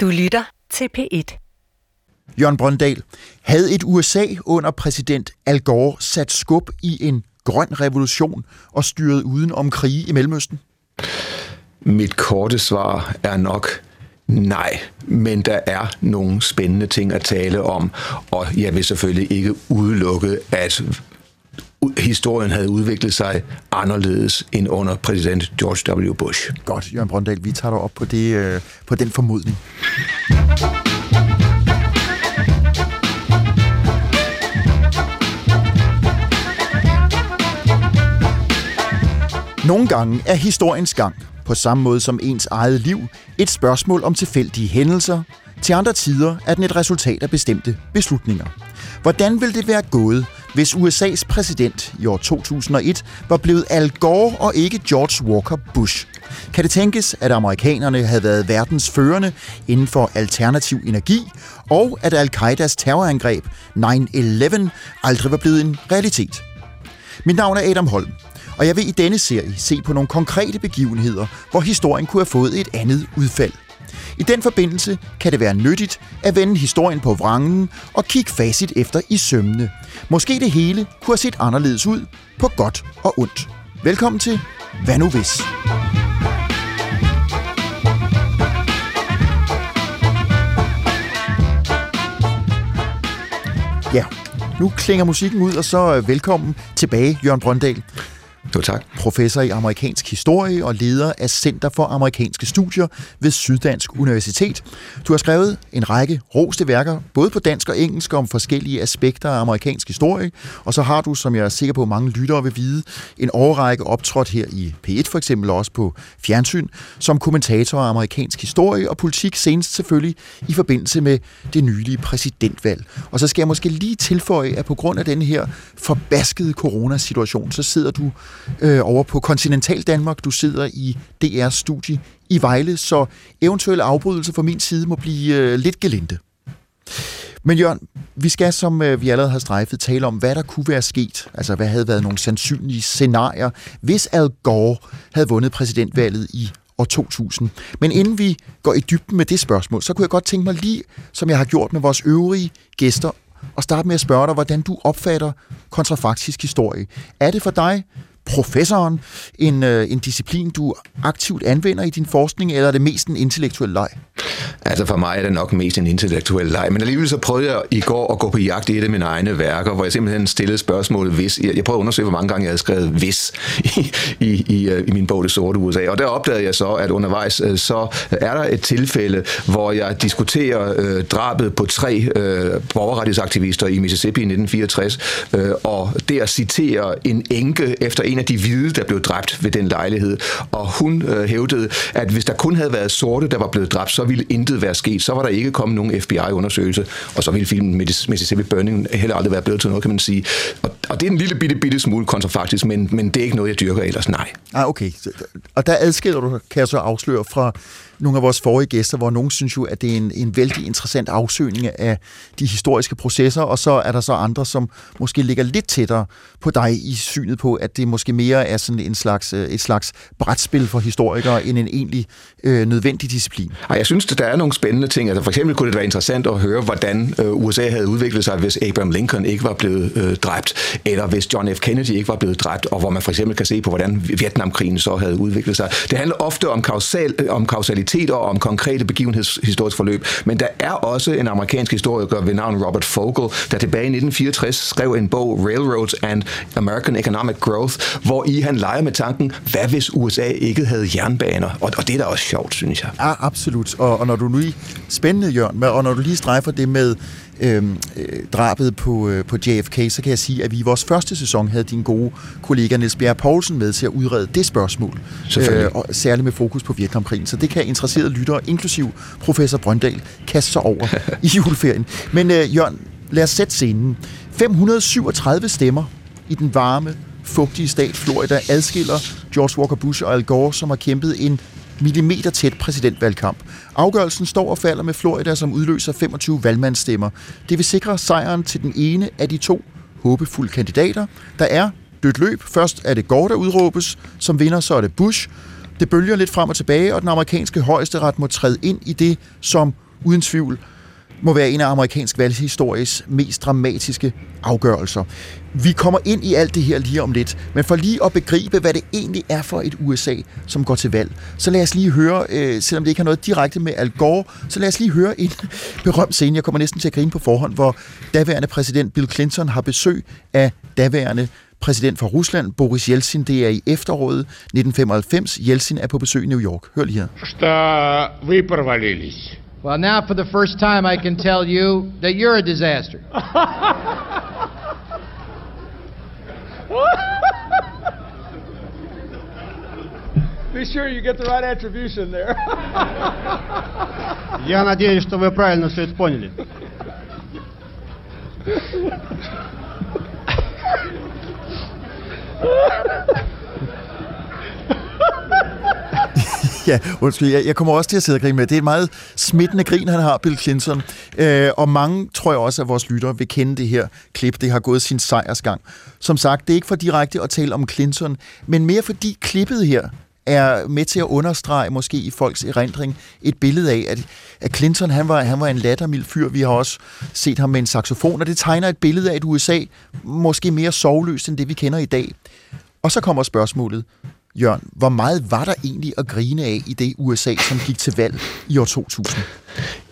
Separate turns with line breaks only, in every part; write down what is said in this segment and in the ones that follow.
Du lytter til P1.
Jørgen Brøndal, havde et USA under præsident Al Gore sat skub i en grøn revolution og styret uden om krige i Mellemøsten?
Mit korte svar er nok nej, men der er nogle spændende ting at tale om, og jeg vil selvfølgelig ikke udelukke, at historien havde udviklet sig anderledes end under præsident George W. Bush.
Godt, Jørgen Brøndal, vi tager dig op på, det, øh, på den formodning. Nogle gange er historiens gang, på samme måde som ens eget liv, et spørgsmål om tilfældige hændelser. Til andre tider er den et resultat af bestemte beslutninger. Hvordan vil det være gået, hvis USA's præsident i år 2001 var blevet Al Gore og ikke George Walker Bush? Kan det tænkes, at amerikanerne havde været verdens førende inden for alternativ energi, og at al-Qaidas terrorangreb 9-11 aldrig var blevet en realitet? Mit navn er Adam Holm, og jeg vil i denne serie se på nogle konkrete begivenheder, hvor historien kunne have fået et andet udfald. I den forbindelse kan det være nyttigt at vende historien på vrangen og kigge facit efter i sømne. Måske det hele kunne have set anderledes ud på godt og ondt. Velkommen til Hvad nu hvis? Ja, nu klinger musikken ud, og så øh, velkommen tilbage, Jørgen Brøndal.
Jo, tak.
Professor i amerikansk historie og leder af Center for Amerikanske Studier ved Syddansk Universitet. Du har skrevet en række roste værker, både på dansk og engelsk, om forskellige aspekter af amerikansk historie. Og så har du, som jeg er sikker på, mange lyttere vil vide, en årrække optrådt her i P1 for eksempel, også på fjernsyn, som kommentator af amerikansk historie og politik, senest selvfølgelig i forbindelse med det nylige præsidentvalg. Og så skal jeg måske lige tilføje, at på grund af den her forbaskede coronasituation, så sidder du øh, over på Continental Danmark. Du sidder i DR studie i Vejle, så eventuelle afbrydelser fra min side må blive øh, lidt gelinde. Men Jørgen, vi skal, som øh, vi allerede har strejfet, tale om, hvad der kunne være sket. Altså, hvad havde været nogle sandsynlige scenarier, hvis Al Gore havde vundet præsidentvalget i år 2000. Men inden vi går i dybden med det spørgsmål, så kunne jeg godt tænke mig lige, som jeg har gjort med vores øvrige gæster, og starte med at spørge dig, hvordan du opfatter kontrafaktisk historie. Er det for dig professoren en, øh, en disciplin, du aktivt anvender i din forskning, eller er det mest en intellektuel leg?
Altså for mig er det nok mest en intellektuel leg, men alligevel så prøvede jeg i går at gå på jagt i et af mine egne værker, hvor jeg simpelthen stillede spørgsmålet hvis. Jeg prøvede at undersøge, hvor mange gange jeg havde skrevet hvis i, i, i, øh, i min bog Det Sorte USA, og der opdagede jeg så, at undervejs øh, så er der et tilfælde, hvor jeg diskuterer øh, drabet på tre øh, borgerrettighedsaktivister i Mississippi i 1964, øh, og der citerer en enke efter en af de hvide, der blev dræbt ved den lejlighed, og hun øh, hævdede, at hvis der kun havde været sorte, der var blevet dræbt, så ville intet være sket. Så var der ikke kommet nogen FBI-undersøgelse, og så ville filmen Mississippi Burning heller aldrig være blevet til noget, kan man sige. Og, og det er en lille bitte, bitte smule kontrafaktisk, men, men det er ikke noget, jeg dyrker ellers, nej.
Ah, okay. Og der adskiller du, kan jeg så afsløre, fra nogle af vores forrige gæster, hvor nogen synes jo, at det er en, en vældig interessant afsøgning af de historiske processer, og så er der så andre, som måske ligger lidt tættere på dig i synet på, at det måske mere er sådan en slags, øh, et slags brætspil for historikere, end en egentlig øh, nødvendig disciplin.
Ej, jeg synes, at der er nogle spændende ting. Altså, for eksempel kunne det være interessant at høre, hvordan øh, USA havde udviklet sig, hvis Abraham Lincoln ikke var blevet øh, dræbt, eller hvis John F. Kennedy ikke var blevet dræbt, og hvor man for eksempel kan se på, hvordan Vietnamkrigen så havde udviklet sig. Det handler ofte om, kausal, øh, om kausalitet aktualiteter og om konkrete begivenhedshistoriske forløb. Men der er også en amerikansk historiker ved navn Robert Fogel, der tilbage i 1964 skrev en bog, Railroads and American Economic Growth, hvor i han leger med tanken, hvad hvis USA ikke havde jernbaner? Og, og det er da også sjovt, synes jeg.
Ja, absolut. Og, og når du nu spændende, Jørgen, og når du lige strejfer det med øh, drabet på, øh, på JFK, så kan jeg sige, at vi i vores første sæson havde din gode kollega Niels Bjerg Poulsen med til at udrede det spørgsmål. Øh, og særligt med fokus på Vietnamkrigen. Så det kan interesserede lyttere, inklusiv professor Brøndal, kaste sig over i juleferien. Men øh, Jørgen, lad os sætte scenen. 537 stemmer i den varme, fugtige stat Florida adskiller George Walker Bush og Al Gore, som har kæmpet en millimeter tæt præsidentvalgkamp. Afgørelsen står og falder med Florida, som udløser 25 valgmandsstemmer. Det vil sikre sejren til den ene af de to håbefulde kandidater. Der er dødt løb. Først er det Gore, der udråbes. Som vinder, så er det Bush. Det bølger lidt frem og tilbage, og den amerikanske højesteret må træde ind i det, som uden tvivl må være en af amerikansk valghistories mest dramatiske afgørelser. Vi kommer ind i alt det her lige om lidt, men for lige at begribe, hvad det egentlig er for et USA, som går til valg, så lad os lige høre, øh, selvom det ikke har noget direkte med Al Gore, så lad os lige høre en berømt scene, jeg kommer næsten til at grine på forhånd, hvor daværende præsident Bill Clinton har besøg af daværende præsident for Rusland, Boris Yeltsin. Det er i efteråret 1995. Yeltsin er på besøg i New York. Hør lige her.
Что вы провалились.
Well, now for the first time, I can tell you that you're a disaster.
Be sure you get the right attribution there.
Я надеюсь, что вы правильно все это поняли.
Ja, undskyld, jeg, jeg kommer også til at sidde og grine med. Det er et meget smittende grin, han har, Bill Clinton. Øh, og mange, tror jeg også, at vores lyttere vil kende det her klip. Det har gået sin sejrsgang. Som sagt, det er ikke for direkte at tale om Clinton, men mere fordi klippet her er med til at understrege, måske i folks erindring, et billede af, at, at Clinton han var, han var en lattermild fyr. Vi har også set ham med en saxofon, og det tegner et billede af et USA, måske mere sovløst end det, vi kender i dag. Og så kommer spørgsmålet, Jørgen, hvor meget var der egentlig at grine af i det USA, som gik til valg i år 2000?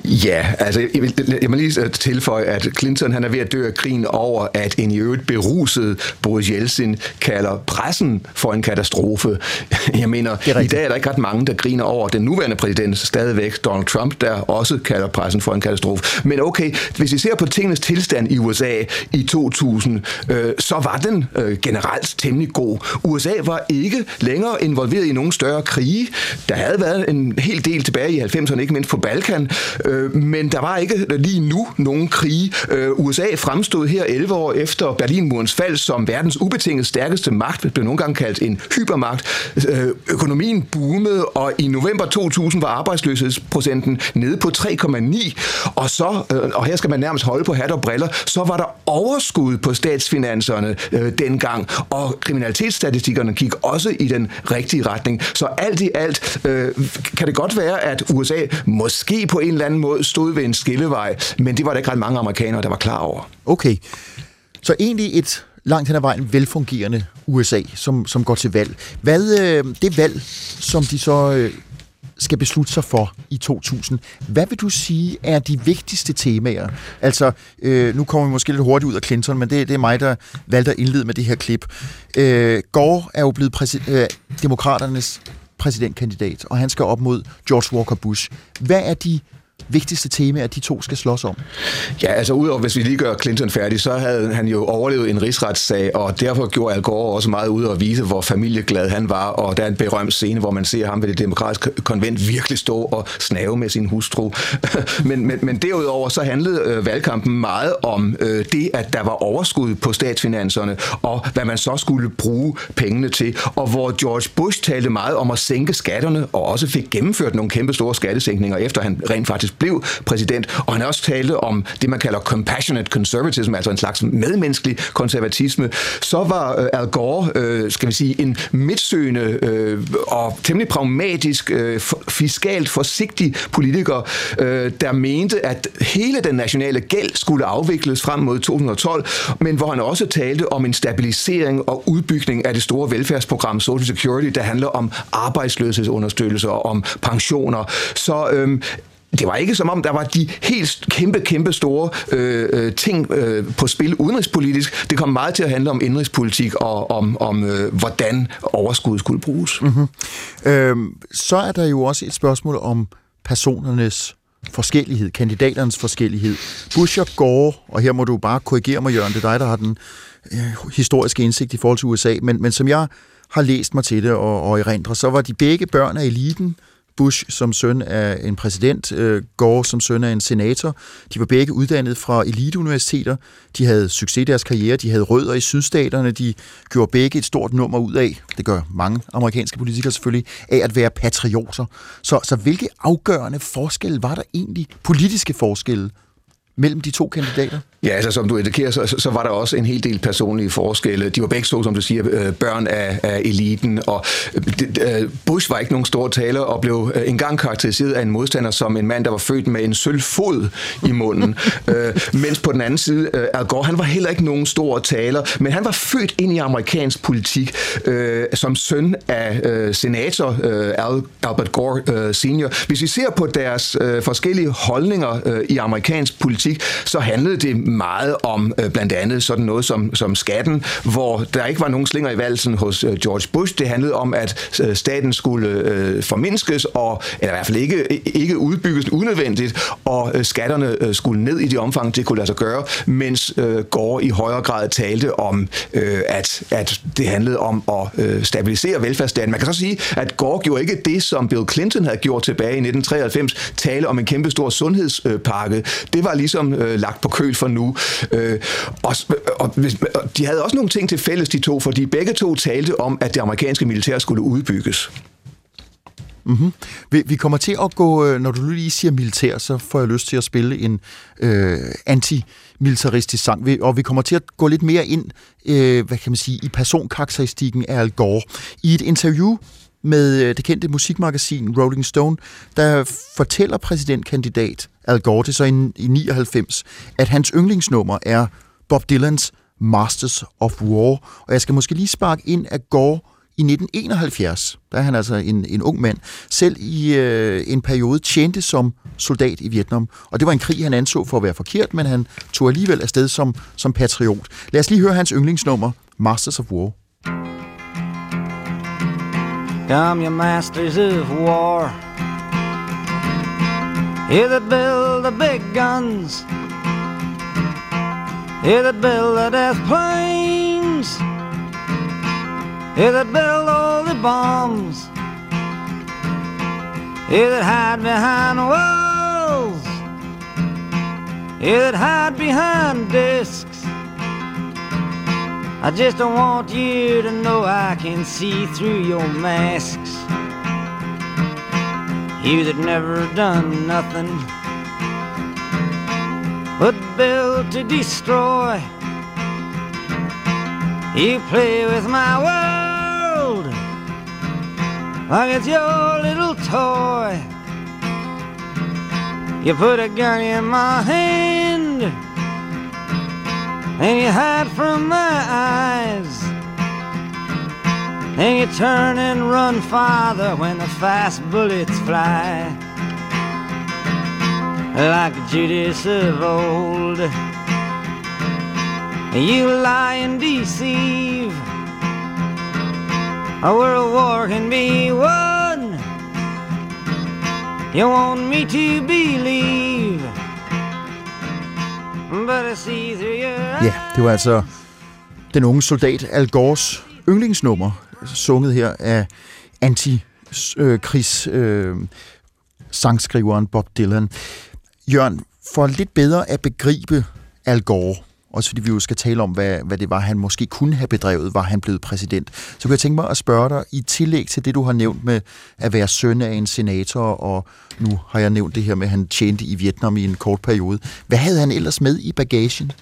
Ja, altså jeg vil, jeg må lige tilføje, at Clinton han er ved at dø af krigen over, at en i øvrigt beruset Boris Yeltsin kalder pressen for en katastrofe. Jeg mener, i dag er der ikke ret mange, der griner over den nuværende præsident stadigvæk, Donald Trump, der også kalder pressen for en katastrofe. Men okay, hvis vi ser på tingenes tilstand i USA i 2000, øh, så var den øh, generelt temmelig god. USA var ikke længere involveret i nogen større krige. Der havde været en hel del tilbage i 90'erne, ikke mindst på Balkan, Øh, men der var ikke lige nu nogen krige. Øh, USA fremstod her 11 år efter Berlinmurens fald som verdens ubetinget stærkeste magt, det blev nogle gange kaldt en hypermagt. Øh, økonomien boomede, og i november 2000 var arbejdsløshedsprocenten nede på 3,9, og så, øh, og her skal man nærmest holde på hat og briller, så var der overskud på statsfinanserne øh, dengang, og kriminalitetsstatistikkerne gik også i den rigtige retning. Så alt i alt øh, kan det godt være, at USA måske på på en eller anden måde stod ved en skillevej, men det var der ikke ret mange amerikanere, der var klar over.
Okay, så egentlig et langt hen ad vejen velfungerende USA, som, som går til valg. Hvad øh, det valg, som de så øh, skal beslutte sig for i 2000, hvad vil du sige er de vigtigste temaer? Altså, øh, nu kommer vi måske lidt hurtigt ud af Clinton, men det, det er mig, der valgte at indlede med det her klip. Øh, Gore er jo blevet præsi- øh, demokraternes præsidentkandidat, og han skal op mod George Walker Bush. Hvad er de vigtigste tema, at de to skal slås om?
Ja, altså udover, hvis vi lige gør Clinton færdig, så havde han jo overlevet en rigsretssag, og derfor gjorde Al Gore også meget ud at vise, hvor familieglad han var, og der er en berømt scene, hvor man ser ham ved det demokratiske konvent virkelig stå og snave med sin hustru. men, men, men derudover så handlede øh, valgkampen meget om øh, det, at der var overskud på statsfinanserne, og hvad man så skulle bruge pengene til, og hvor George Bush talte meget om at sænke skatterne, og også fik gennemført nogle kæmpe store skattesænkninger, efter han rent faktisk blev præsident, og han har også talte om det, man kalder compassionate conservatism, altså en slags medmenneskelig konservatisme, så var øh, Al Gore, øh, skal vi sige, en midtsøgende øh, og temmelig pragmatisk, øh, fiskalt forsigtig politiker, øh, der mente, at hele den nationale gæld skulle afvikles frem mod 2012, men hvor han også talte om en stabilisering og udbygning af det store velfærdsprogram Social Security, der handler om arbejdsløshedsunderstøttelse og om pensioner. Så øh, det var ikke som om, der var de helt kæmpe, kæmpe store øh, øh, ting øh, på spil udenrigspolitisk. Det kom meget til at handle om indrigspolitik og om, om øh, hvordan overskuddet skulle bruges.
Mm-hmm. Øhm, så er der jo også et spørgsmål om personernes forskellighed, kandidaternes forskellighed. Bush og Gore, og her må du bare korrigere mig, Jørgen, det er dig, der har den øh, historiske indsigt i forhold til USA, men, men som jeg har læst mig til det og, og erindrer, så var de begge børn af eliten, Bush som søn af en præsident, øh, Gore som søn af en senator. De var begge uddannet fra eliteuniversiteter. De havde succes i deres karriere. De havde rødder i sydstaterne. De gjorde begge et stort nummer ud af, det gør mange amerikanske politikere selvfølgelig, af at være patrioter. Så, så hvilke afgørende forskelle var der egentlig, politiske forskelle, mellem de to kandidater?
Ja, altså som du indikerer, så, så var der også en hel del personlige forskelle. De var begge så, som du siger, øh, børn af, af eliten, og øh, Bush var ikke nogen stor taler, og blev øh, engang karakteriseret af en modstander som en mand, der var født med en sølvfod i munden. øh, mens på den anden side, øh, Al Gore, han var heller ikke nogen stor taler, men han var født ind i amerikansk politik øh, som søn af øh, senator øh, Albert Gore øh, senior. Hvis vi ser på deres øh, forskellige holdninger øh, i amerikansk politik, så handlede det meget om øh, blandt andet sådan noget som, som skatten, hvor der ikke var nogen slinger i valsen hos øh, George Bush. Det handlede om, at øh, staten skulle øh, formindskes, og, eller i hvert fald ikke, ikke udbygges unødvendigt, og øh, skatterne øh, skulle ned i de omfang, det kunne lade sig gøre, mens øh, Gore i højere grad talte om, øh, at, at det handlede om at øh, stabilisere velfærdsstaten. Man kan så sige, at Gore gjorde ikke det, som Bill Clinton havde gjort tilbage i 1993, tale om en kæmpe stor sundhedspakke. Det var ligesom øh, lagt på køl for nu. Øh, og, og, og de havde også nogle ting til fælles, de to, fordi begge to talte om, at det amerikanske militær skulle udbygges.
Mm-hmm. Vi, vi kommer til at gå, øh, når du lige siger militær, så får jeg lyst til at spille en øh, antimilitaristisk sang, vi, og vi kommer til at gå lidt mere ind, øh, hvad kan man sige, i personkarakteristikken af Al Gore. I et interview med øh, det kendte musikmagasin Rolling Stone, der fortæller præsidentkandidat Al Gore, det så i, i 99, at hans yndlingsnummer er Bob Dylans Masters of War. Og jeg skal måske lige sparke ind, at Gore i 1971, der er han altså en, en ung mand, selv i øh, en periode tjente som soldat i Vietnam. Og det var en krig, han anså for at være forkert, men han tog alligevel afsted som, som patriot. Lad os lige høre hans yndlingsnummer, Masters of War.
Come, you masters of war. Here that build the big guns. Here that build the death planes. Here that build all the bombs. Here that hide behind walls. Here that hide behind discs. I just don't want you to know I can see through your masks. You that never done nothing but build to destroy. You play with my world like it's your little toy. You put a gun in my hand and you hide from my eyes. And you turn and run farther when the fast bullets fly. Like Judas of old. You lie and deceive. A world war can be won. You want me to believe.
Ja, det var altså den unge soldat Al Gores yndlingsnummer, sunget her af anti-krigs øh, øh, sangskriveren Bob Dylan. Jørgen, for lidt bedre at begribe Al Gore, også fordi vi jo skal tale om, hvad, hvad det var, han måske kunne have bedrevet, var han blevet præsident. Så kunne jeg tænke mig at spørge dig, i tillæg til det, du har nævnt med at være søn af en senator, og nu har jeg nævnt det her med, at han tjente i Vietnam i en kort periode. Hvad havde han ellers med i bagagen?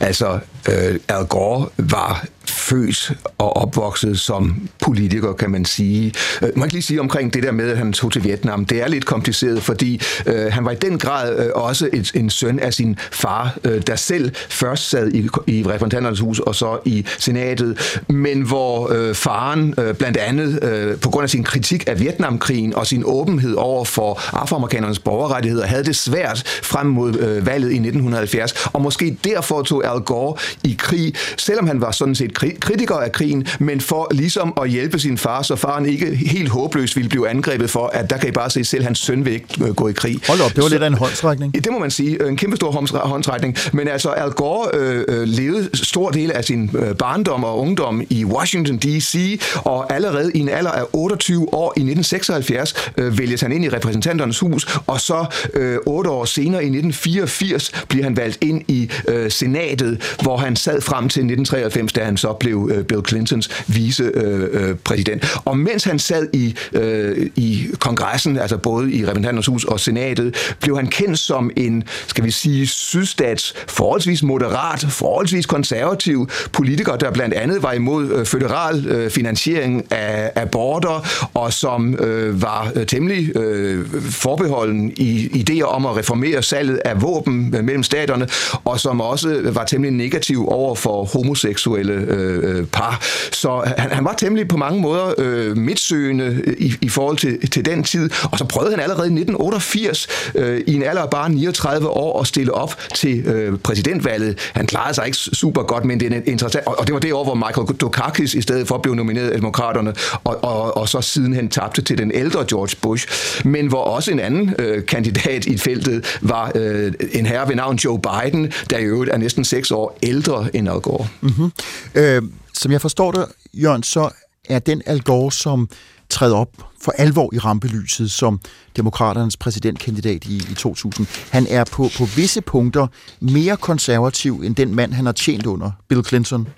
Altså, øh, Al Gore var født og opvokset som politiker, kan man sige. Øh, man kan lige sige omkring det der med, at han tog til Vietnam. Det er lidt kompliceret, fordi øh, han var i den grad øh, også et, en søn af sin far, øh, der selv først sad i, i repræsentanternes hus og så i senatet, men hvor øh, faren øh, blandt andet øh, på grund af sin kritik af Vietnamkrigen og sin åbenhed over for afroamerikanernes borgerrettigheder havde det svært frem mod øh, valget i 1970, og måske derfor tog Al Gore i krig, selvom han var sådan set kritiker af krigen, men for ligesom at hjælpe sin far, så faren ikke helt håbløst ville blive angrebet for, at der kan I bare se, selv hans søn vil ikke øh, gå i krig.
Hold op, det var så, lidt af en håndtrækning.
Det må man sige. En kæmpe stor håndtrækning. Men altså, Al Gore øh, øh, levede stor del af sin øh, barndom og ungdom i Washington D.C., og allerede i en alder af 28 år i 1976 øh, vælges han ind i repræsentanternes hus, og så øh, otte år senere i 1984 bliver han valgt ind i øh, senatet, hvor han sad frem til 1993, da han så blev øh, Bill Clintons vicepræsident. Øh, øh og mens han sad i, øh, i kongressen, altså både i repræsentanternes hus og senatet, blev han kendt som en, skal vi sige, sydstats forholdsvis moderat, forholdsvis konservativ politiker, der blandt andet var imod øh, federal øh, finansiering af aborter, og som øh, var øh, temmelig øh, forbeholden i idéer om at reformere salget af våben øh, mellem staterne, og som også var temmelig negativ over for homoseksuelle øh, øh, par. Så han, han var temmelig på mange måder øh, midtsøgende øh, i, i forhold til, til den tid, og så prøvede han allerede i 1988 øh, i en alder af bare 39 år at stille op til øh, præsidentvalget. Han klarede sig ikke super godt, men det er interessant, og, og det var det år, hvor Michael Dukakis i stedet for blev nomineret af demokraterne, og, og, og så sidenhen tabte til den ældre George Bush, men hvor også en anden øh, kandidat i feltet var øh, en herre ved navn Joe Biden, der i øvrigt er næsten seks år ældre end Al Gore.
Mm-hmm. Øh, som jeg forstår det, Jørgen, så er den Al Gore, som træder op for alvor i rampelyset som demokraternes præsidentkandidat i, i 2000. Han er på, på visse punkter mere konservativ end den mand, han har tjent under, Bill Clinton.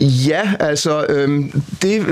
Ja, altså, øhm, det,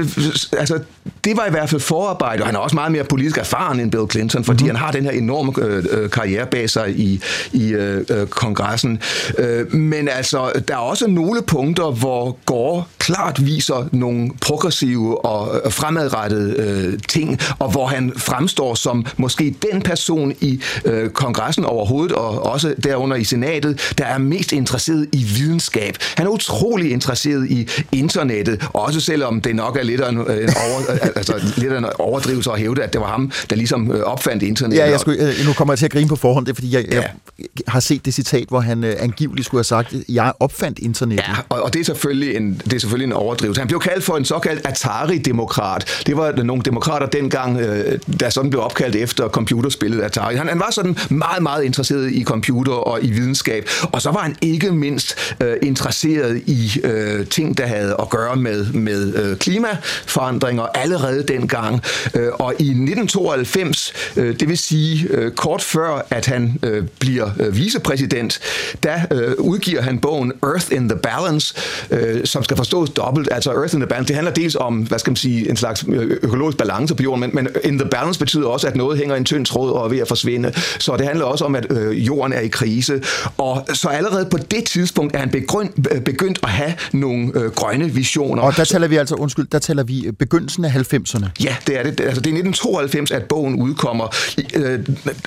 altså, det var i hvert fald forarbejde, og han er også meget mere politisk erfaren end Bill Clinton, fordi mm-hmm. han har den her enorme øh, øh, karriere bag sig i, i øh, øh, kongressen. Øh, men altså, der er også nogle punkter, hvor Gore klart viser nogle progressive og øh, fremadrettede øh, ting, og hvor han fremstår som måske den person i øh, kongressen overhovedet, og også derunder i senatet, der er mest interesseret i videnskab. Han er utrolig interesseret i internettet, også selvom det nok er lidt af en, en, over, altså, lidt af en overdrivelse at hævde, at det var ham, der ligesom øh, opfandt internettet.
Ja, jeg skulle, nu kommer jeg til at grine på forhånd, det er fordi, jeg, ja. jeg har set det citat, hvor han øh, angiveligt skulle have sagt, jeg opfandt internettet.
Ja, og, og det, er selvfølgelig en, det er selvfølgelig en overdrivelse. Han blev kaldt for en såkaldt Atari-demokrat. Det var nogle demokrater dengang, øh, der sådan blev opkaldt efter computerspillet Atari. Han, han var sådan meget, meget interesseret i computer og i videnskab, og så var han ikke mindst øh, interesseret i øh, ting, der havde at gøre med, med øh, klimaforandringer allerede dengang. Øh, og i 1992, øh, det vil sige øh, kort før, at han øh, bliver øh, vicepræsident, der øh, udgiver han bogen Earth in the Balance, øh, som skal forstås dobbelt. Altså Earth in the Balance, det handler dels om, hvad skal man sige, en slags øh, økologisk balance på jorden, men, men in the balance betyder også, at noget hænger i en tynd tråd og er ved at forsvinde. Så det handler også om, at øh, jorden er i krise. Og så allerede på det tidspunkt er han begyndt, begyndt at have nogle øh, grønne visioner.
Og der taler vi altså, undskyld, der taler vi begyndelsen af 90'erne.
Ja, det er det. Altså, det er 1992, at bogen udkommer. Øh,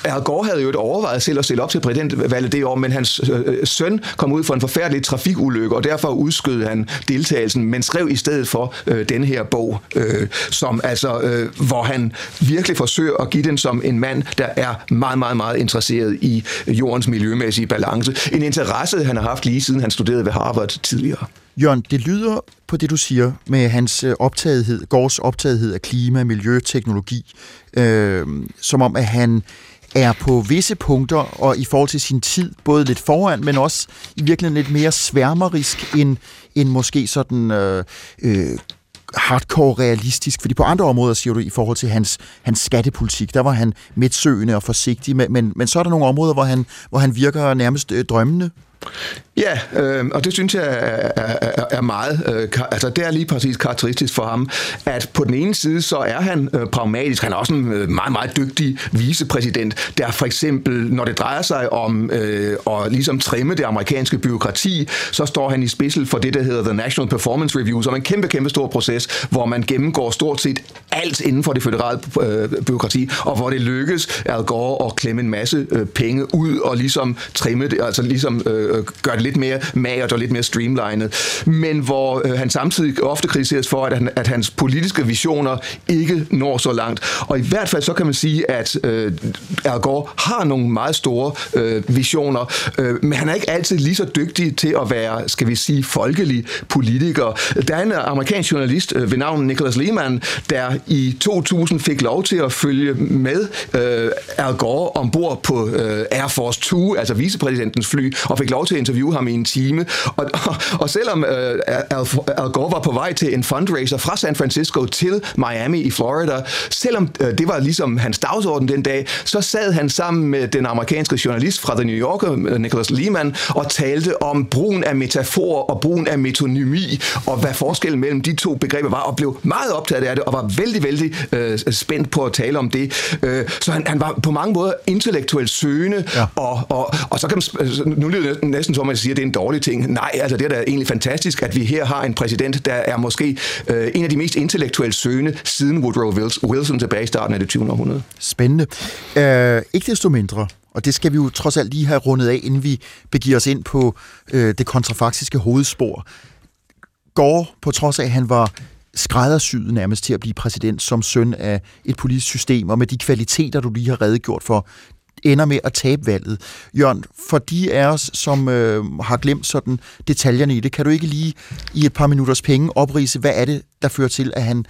Al Gore havde jo et overvejet selv at stille op til præsidentvalget det år, men hans øh, søn kom ud for en forfærdelig trafikulykke, og derfor udskød han deltagelsen, men skrev i stedet for øh, den her bog, øh, som altså, øh, hvor han virkelig forsøger at give den som en mand, der er meget, meget, meget interesseret i jordens miljømæssige balance. En interesse, han har haft lige siden han studerede ved Harvard tidligere.
Jørgen, det lyder på det, du siger, med hans øh, optagethed, Gårds optagethed af klima, miljø, teknologi, øh, som om, at han er på visse punkter, og i forhold til sin tid, både lidt foran, men også i virkeligheden lidt mere sværmerisk end, end måske sådan øh, øh, hardcore realistisk, fordi på andre områder, siger du, i forhold til hans, hans skattepolitik, der var han midtsøgende og forsigtig, men, men, men så er der nogle områder, hvor han, hvor han virker nærmest øh, drømmende.
Ja, øh, og det synes jeg er, er, er meget, øh, altså det er lige præcis karakteristisk for ham, at på den ene side, så er han øh, pragmatisk, han er også en øh, meget, meget dygtig vicepræsident, der for eksempel, når det drejer sig om øh, at ligesom trimme det amerikanske byråkrati, så står han i spidsen for det, der hedder The National Performance Review, som er en kæmpe, kæmpe stor proces, hvor man gennemgår stort set alt inden for det federale øh, byråkrati, og hvor det lykkes Al Gore at klemme en masse øh, penge ud og ligesom trimme det, altså ligesom øh, Øh, gøre det lidt mere magert og lidt mere streamlinet, men hvor øh, han samtidig ofte kritiseres for, at, han, at hans politiske visioner ikke når så langt. Og i hvert fald så kan man sige, at øh, Al Gore har nogle meget store øh, visioner, øh, men han er ikke altid lige så dygtig til at være, skal vi sige, folkelig politiker. Der er en amerikansk journalist øh, ved navn Nicholas Lehman, der i 2000 fik lov til at følge med øh, Al Gore ombord på øh, Air Force 2, altså vicepræsidentens fly, og fik lov lov til at interviewe ham i en time. Og, og, og selvom øh, Al, Al Gore var på vej til en fundraiser fra San Francisco til Miami i Florida, selvom øh, det var ligesom hans dagsorden den dag, så sad han sammen med den amerikanske journalist fra The New Yorker, øh, Nicholas Lehman, og talte om brugen af metaforer og brugen af metonymi, og hvad forskellen mellem de to begreber var, og blev meget optaget af det, og var vældig, vældig øh, spændt på at tale om det. Øh, så han, han var på mange måder intellektuelt søgende, ja. og, og, og så kan man, nu lyder det næsten som, man siger, at det er en dårlig ting. Nej, altså det er da egentlig fantastisk, at vi her har en præsident, der er måske øh, en af de mest intellektuelt søgende siden Woodrow Wilson tilbage i starten af det 20. århundrede.
Spændende. Øh, ikke desto mindre, og det skal vi jo trods alt lige have rundet af, inden vi begiver os ind på øh, det kontrafaktiske hovedspor. Går, på trods af, at han var skræddersyet nærmest til at blive præsident som søn af et politisk system, og med de kvaliteter, du lige har redegjort for, ender med at tabe valget. Jørgen, for de af os, som øh, har glemt sådan detaljerne i det, kan du ikke lige i et par minutters penge oprise, hvad er det, der fører til, at han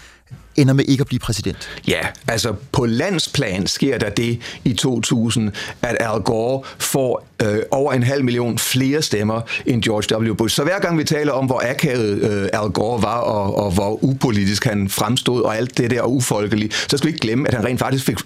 ender med ikke at blive præsident?
Ja, altså på landsplan sker der det i 2000, at Al Gore får øh, over en halv million flere stemmer end George W. Bush. Så hver gang vi taler om, hvor akavet øh, Al Gore var, og, og hvor upolitisk han fremstod, og alt det der ufolkeligt, så skal vi ikke glemme, at han rent faktisk fik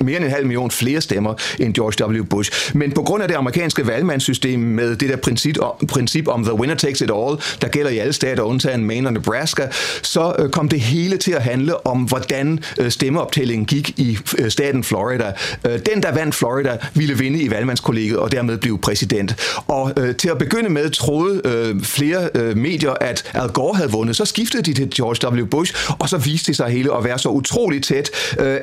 mere end en halv million flere stemmer end George W. Bush. Men på grund af det amerikanske valgmandssystem med det der princip, om, princip om the winner takes it all, der gælder i alle stater, undtagen Maine og Nebraska, så øh, kom det hele til at handle om, hvordan øh, stemmeoptællingen gik i øh, staten Florida. Øh, den, der vandt Florida, ville vinde i valgmandskollegiet og dermed blive præsident. Og øh, til at begynde med troede øh, flere øh, medier, at Al Gore havde vundet. Så skiftede de til George W. Bush, og så viste det sig hele at være så utroligt tæt,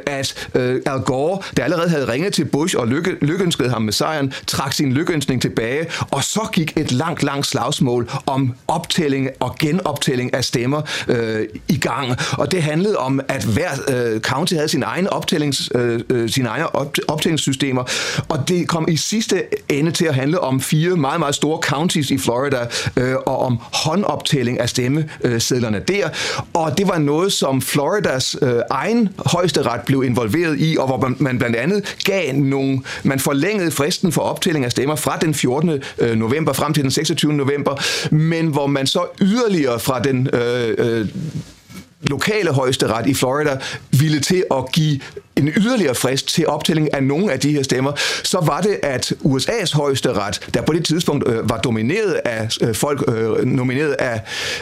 at Al Gore, der allerede havde ringet til Bush og lykke, lykønskede ham med sejren, trak sin lykønskning tilbage, og så gik et langt, langt slagsmål om optælling og genoptælling af stemmer øh, i gang. Og det handlede om, at hver øh, county havde sin egen optællings, øh, øh sine egne optællingssystemer, og det kom i sidste ende til at handle om fire meget, meget store counties i Florida, øh, og om håndoptælling af stemmesedlerne der, og det var noget, som Floridas øh, egen højesteret blev involveret i, og hvor man, man blandt andet gav nogle, man forlængede fristen for optælling af stemmer fra den 14. Øh, november frem til den 26. november, men hvor man så yderligere fra den øh, øh lokale højesteret i Florida ville til at give en yderligere frist til optælling af nogle af de her stemmer, så var det, at USA's højeste ret, der på det tidspunkt øh, var domineret af øh, folk, øh, nomineret af,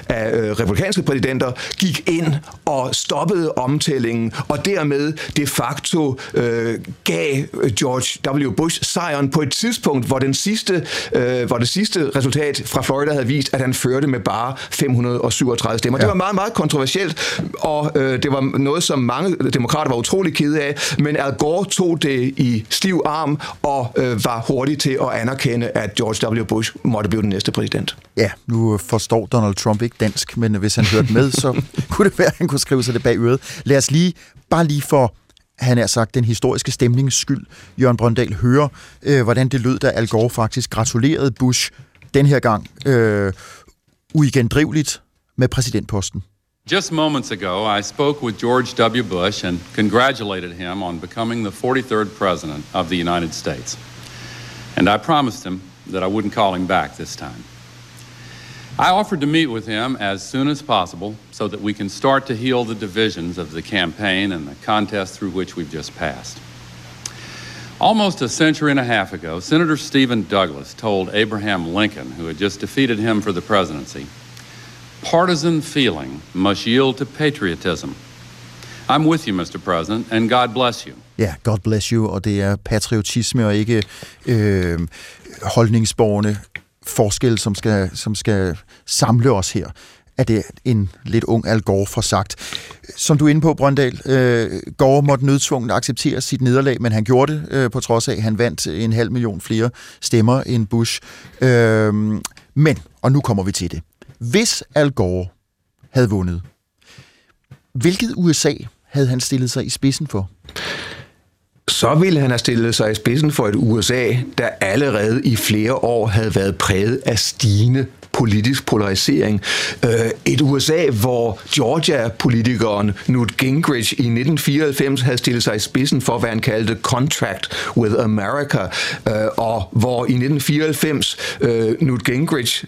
af øh, republikanske præsidenter, gik ind og stoppede omtællingen, og dermed de facto øh, gav George W. Bush sejren på et tidspunkt, hvor, den sidste, øh, hvor det sidste resultat fra Florida havde vist, at han førte med bare 537 stemmer. Ja. Det var meget, meget kontroversielt, og øh, det var noget, som mange demokrater var utrolig kede af, af, men Al Gore tog det i stiv arm og øh, var hurtig til at anerkende, at George W. Bush måtte blive den næste præsident.
Ja, nu forstår Donald Trump ikke dansk, men hvis han hørte med, så kunne det være, at han kunne skrive sig det bag øret. Lad os lige, bare lige for han er sagt, den historiske stemnings skyld, Jørgen Brøndal, høre, øh, hvordan det lød, da Al Gore faktisk gratulerede Bush den her gang øh, uigendriveligt med præsidentposten.
Just moments ago, I spoke with George W. Bush and congratulated him on becoming the 43rd President of the United States. And I promised him that I wouldn't call him back this time. I offered to meet with him as soon as possible so that we can start to heal the divisions of the campaign and the contest through which we've just passed. Almost a century and a half ago, Senator Stephen Douglas told Abraham Lincoln, who had just defeated him for the presidency, partisan feeling must yield to patriotism. I'm with you, Mr. President, and God bless you.
Ja, God bless you, og det er patriotisme og ikke øh, holdningsborgerne forskel, som skal, som skal samle os her er det en lidt ung Al Gore for sagt. Som du er inde på, Brøndal, øh, Gore måtte nødtvunget acceptere sit nederlag, men han gjorde det øh, på trods af, at han vandt en halv million flere stemmer end Bush. Øh, men, og nu kommer vi til det. Hvis Al Gore havde vundet, hvilket USA havde han stillet sig i spidsen for?
så ville han have stillet sig i spidsen for et USA, der allerede i flere år havde været præget af stigende politisk polarisering. Øh, et USA, hvor Georgia-politikeren Newt Gingrich i 1994 havde stillet sig i spidsen for, hvad han kaldte Contract with America, øh, og hvor i 1994 øh, Newt Gingrich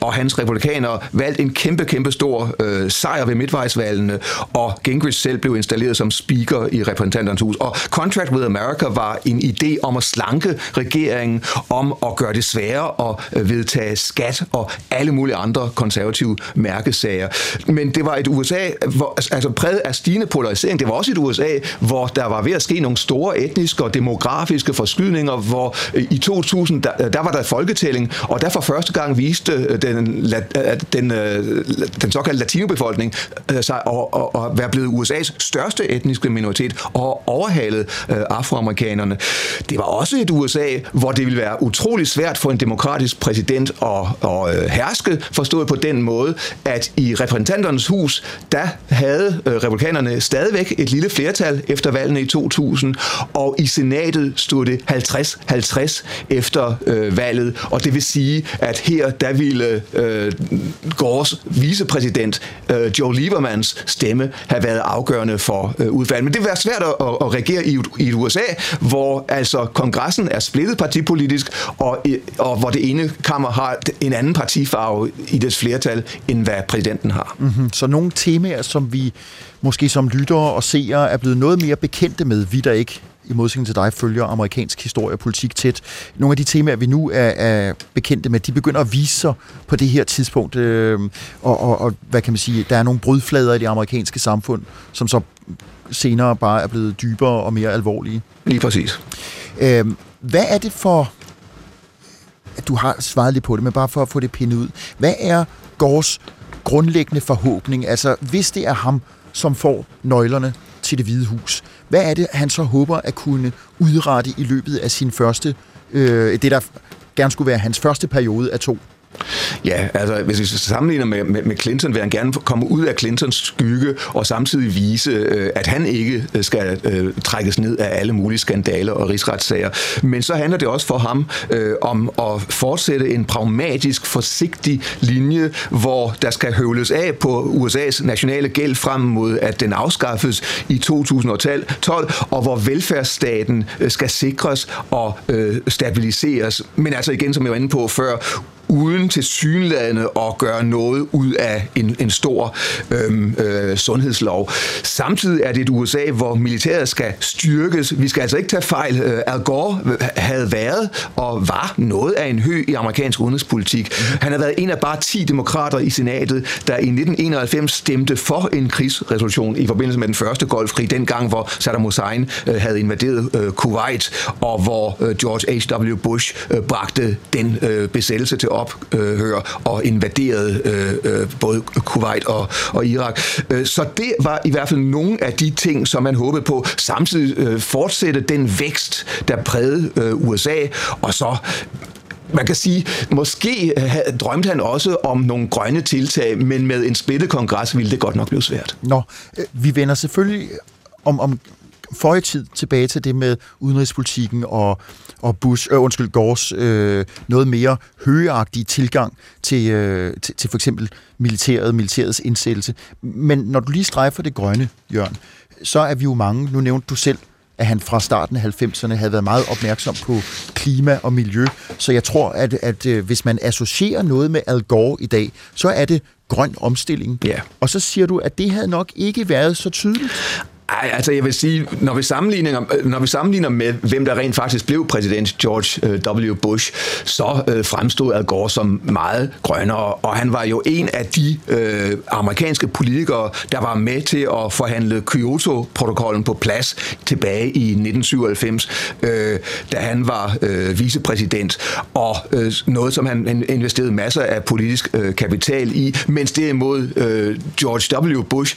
og hans republikanere valgte en kæmpe, kæmpe stor sejr ved midtvejsvalgene, og Gingrich selv blev installeret som speaker i repræsentanternes hus. Og Contract with America var en idé om at slanke regeringen, om at gøre det sværere at vedtage skat og alle mulige andre konservative mærkesager. Men det var et USA, hvor, altså, altså præget af stigende polarisering. Det var også et USA, hvor der var ved at ske nogle store etniske og demografiske forskydninger, hvor øh, i 2000, der, øh, der var der folketælling, og der for første gang viste øh, den, den, den, den såkaldte latinobefolkning sig at, at være blevet USA's største etniske minoritet og overhalet afroamerikanerne. Det var også et USA, hvor det ville være utrolig svært for en demokratisk præsident at, at herske, forstået på den måde, at i repræsentanternes hus, der havde øh, republikanerne stadigvæk et lille flertal efter valgene i 2000, og i senatet stod det 50-50 efter øh, valget, og det vil sige, at her der ville øh, Gores vicepræsident øh, Joe Liebermans stemme have været afgørende for øh, udfaldet. Men det vil være svært at, at regere i, i et USA, hvor altså kongressen er splittet partipolitisk, og, øh, og hvor det ene kammer har en anden partifarve i dets flertal, end hvad præsidenten har.
Mm-hmm. Så nogle temaer, som vi måske som lyttere og seere er blevet noget mere bekendte med, vi der ikke i modsætning til dig, følger amerikansk historie og politik tæt. Nogle af de temaer, vi nu er, er bekendte med, de begynder at vise sig på det her tidspunkt. Øh, og, og, og hvad kan man sige, der er nogle brudflader i det amerikanske samfund, som så senere bare er blevet dybere og mere alvorlige.
Lige præcis.
Øh, hvad er det for du har svaret lidt på det, men bare for at få det pindet ud. Hvad er Gors grundlæggende forhåbning? Altså, hvis det er ham, som får nøglerne til det hvide hus, hvad er det, han så håber at kunne udrette i løbet af sin første, øh, det der gerne skulle være hans første periode af to
Ja, altså hvis vi sammenligner med, med, med Clinton, vil han gerne komme ud af Clintons skygge og samtidig vise, øh, at han ikke øh, skal øh, trækkes ned af alle mulige skandaler og rigsretssager. Men så handler det også for ham øh, om at fortsætte en pragmatisk, forsigtig linje, hvor der skal høvles af på USA's nationale gæld frem mod, at den afskaffes i 2012, og hvor velfærdsstaten øh, skal sikres og øh, stabiliseres. Men altså igen, som jeg var inde på før, uden til synlædende at gøre noget ud af en, en stor øhm, øh, sundhedslov. Samtidig er det et USA, hvor militæret skal styrkes. Vi skal altså ikke tage fejl. Øh, Al Gore øh, havde været og var noget af en hø i amerikansk udenrigspolitik. Han har været en af bare 10 demokrater i senatet, der i 1991 stemte for en krigsresolution i forbindelse med den første golfkrig, dengang hvor Saddam Hussein øh, havde invaderet øh, Kuwait, og hvor øh, George H.W. Bush øh, bragte den øh, besættelse til ophør og invaderede øh, øh, både Kuwait og, og Irak. Øh, så det var i hvert fald nogle af de ting, som man håbede på. Samtidig øh, fortsætte den vækst, der prægede USA, og så man kan sige, måske drømte han også om nogle grønne tiltag, men med en splittet kongres ville det godt nok blive svært.
Nå, vi vender selvfølgelig om, om for tid tilbage til det med udenrigspolitikken og, og Bush, øh, undskyld, Gores øh, noget mere højeagtige tilgang til, øh, til, til for eksempel militæret, militærets indsættelse. Men når du lige strejfer det grønne, Jørgen, så er vi jo mange, nu nævnte du selv, at han fra starten af 90'erne havde været meget opmærksom på klima og miljø. Så jeg tror, at, at øh, hvis man associerer noget med Al Gore i dag, så er det grøn omstilling.
Ja.
Og så siger du, at det havde nok ikke været så tydeligt.
Ej, altså jeg vil sige, når vi, sammenligner, når vi sammenligner med, hvem der rent faktisk blev præsident, George øh, W. Bush, så øh, fremstod Al Gore som meget grønnere, og han var jo en af de øh, amerikanske politikere, der var med til at forhandle Kyoto-protokollen på plads tilbage i 1997, øh, da han var øh, vicepræsident, og øh, noget, som han investerede masser af politisk øh, kapital i, mens derimod øh, George W. Bush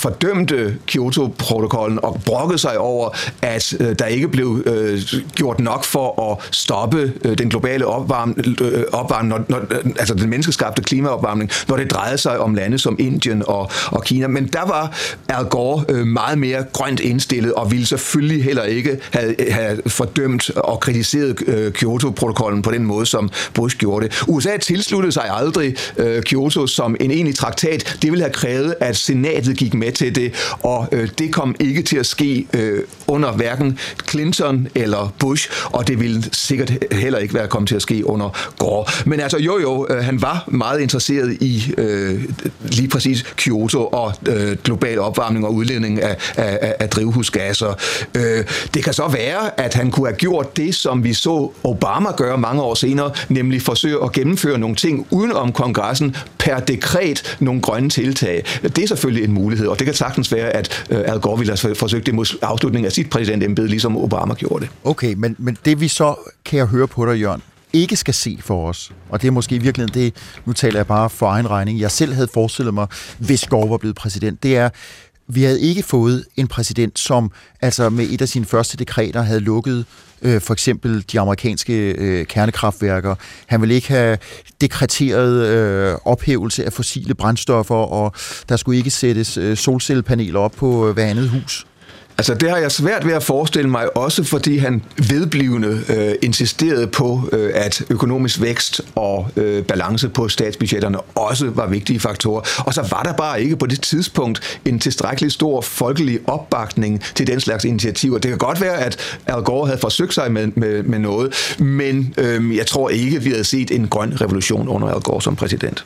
fordømte Kyoto-protokollen og brokkede sig over, at øh, der ikke blev øh, gjort nok for at stoppe øh, den globale opvarm, øh, opvarmning, når, når, øh, altså den menneskeskabte klimaopvarmning, når det drejede sig om lande som Indien og, og Kina. Men der var Al Gore øh, meget mere grønt indstillet og ville selvfølgelig heller ikke have, have fordømt og kritiseret øh, Kyoto-protokollen på den måde, som Bush gjorde det. USA tilsluttede sig aldrig øh, Kyoto som en egentlig traktat. Det ville have krævet, at senatet gik med til det, og øh, det kom ikke til at ske øh, under hverken Clinton eller Bush, og det ville sikkert heller ikke være kommet til at ske under Gore. Men altså jo jo, øh, han var meget interesseret i øh, lige præcis Kyoto og øh, global opvarmning og udledning af, af, af drivhusgasser. Øh, det kan så være, at han kunne have gjort det, som vi så Obama gøre mange år senere, nemlig forsøge at gennemføre nogle ting uden om kongressen per dekret nogle grønne tiltag. Det er selvfølgelig en mulighed, og det kan sagtens være, at øh, Al Gore ville have forsøgt det mod afslutningen af sit præsidentembede, ligesom Obama gjorde det.
Okay, men, men det vi så, kan jeg høre på dig, Jørgen, ikke skal se for os, og det er måske i virkeligheden det, nu taler jeg bare for egen regning, jeg selv havde forestillet mig, hvis Gore var blevet præsident, det er, vi havde ikke fået en præsident, som altså med et af sine første dekreter havde lukket øh, for eksempel de amerikanske øh, kernekraftværker. Han ville ikke have dekreteret øh, ophævelse af fossile brændstoffer, og der skulle ikke sættes øh, solcellepaneler op på øh, hver andet hus.
Altså det har jeg svært ved at forestille mig, også fordi han vedblivende øh, insisterede på, øh, at økonomisk vækst og øh, balance på statsbudgetterne også var vigtige faktorer. Og så var der bare ikke på det tidspunkt en tilstrækkelig stor folkelig opbakning til den slags initiativer. Det kan godt være, at Al Gore havde forsøgt sig med, med, med noget, men øh, jeg tror ikke, vi havde set en grøn revolution under Al Gore som præsident.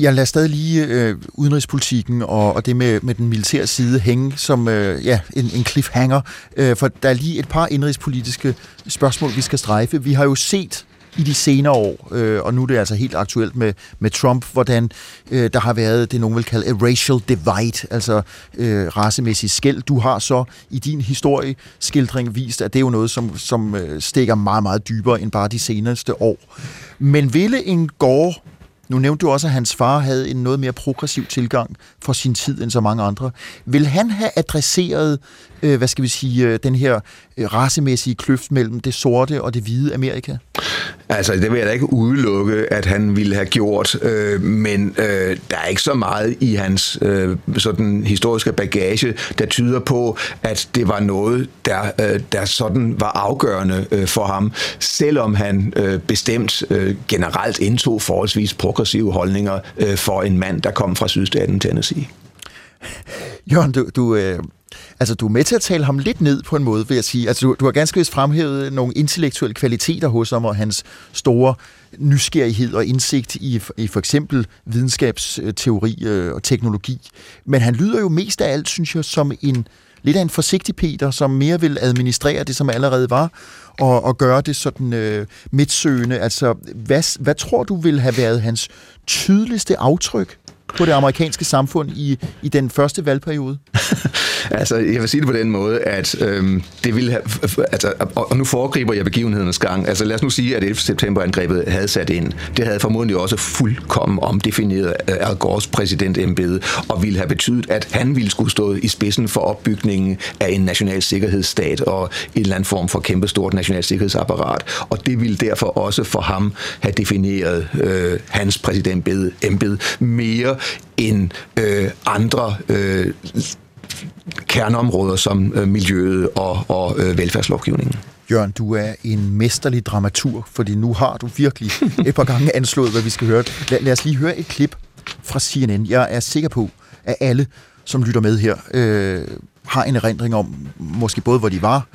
Jeg lader stadig lige øh, udenrigspolitikken og, og det med, med den militære side hænge som øh, ja, en, en cliffhanger, øh, for der er lige et par indrigspolitiske spørgsmål, vi skal strejfe. Vi har jo set i de senere år, øh, og nu er det altså helt aktuelt med, med Trump, hvordan øh, der har været det, nogen vil kalde a racial divide, altså øh, racemæssig skæld. Du har så i din historieskildring vist, at det er jo noget, som, som øh, stikker meget, meget dybere end bare de seneste år. Men ville en gård nu nævnte du også, at hans far havde en noget mere progressiv tilgang for sin tid end så mange andre. Vil han have adresseret, øh, hvad skal vi sige, øh, den her øh, racemæssige kløft mellem det sorte og det hvide Amerika?
Altså, det vil jeg da ikke udelukke, at han ville have gjort, øh, men øh, der er ikke så meget i hans øh, sådan historiske bagage, der tyder på, at det var noget, der, øh, der sådan var afgørende øh, for ham, selvom han øh, bestemt øh, generelt indtog forholdsvis progressive holdninger øh, for en mand, der kom fra sydstaten Tennessee.
Jørgen, du, du, øh, altså, du er med til at tale ham lidt ned på en måde, vil jeg sige. Altså, du, du har ganske vist fremhævet nogle intellektuelle kvaliteter hos ham, og hans store nysgerrighed og indsigt i, i for eksempel videnskabsteori øh, og teknologi. Men han lyder jo mest af alt, synes jeg, som en lidt af en forsigtig Peter, som mere vil administrere det, som allerede var, og, og gøre det sådan øh, midtsøgende. Altså, hvad, hvad tror du vil have været hans tydeligste aftryk på det amerikanske samfund i, i den første valgperiode?
altså, jeg vil sige det på den måde, at øhm, det ville have, altså, og nu foregriber jeg begivenhedernes gang. Altså, lad os nu sige, at 11. september-angrebet havde sat ind. Det havde formodentlig også fuldkommen omdefineret øh, Al Gores præsidentembede, og ville have betydet, at han ville skulle stå i spidsen for opbygningen af en national sikkerhedsstat og en eller anden form for kæmpestort national sikkerhedsapparat. Og det ville derfor også for ham have defineret øh, hans præsidentembede mere end øh, andre øh, kerneområder som øh, miljøet og, og øh, velfærdslovgivningen.
Jørgen, du er en mesterlig dramaturg, fordi nu har du virkelig et par gange anslået, hvad vi skal høre. Lad, lad os lige høre et klip fra CNN. Jeg er sikker på, at alle, som lytter med her, øh, har en erindring om, måske både hvor de var,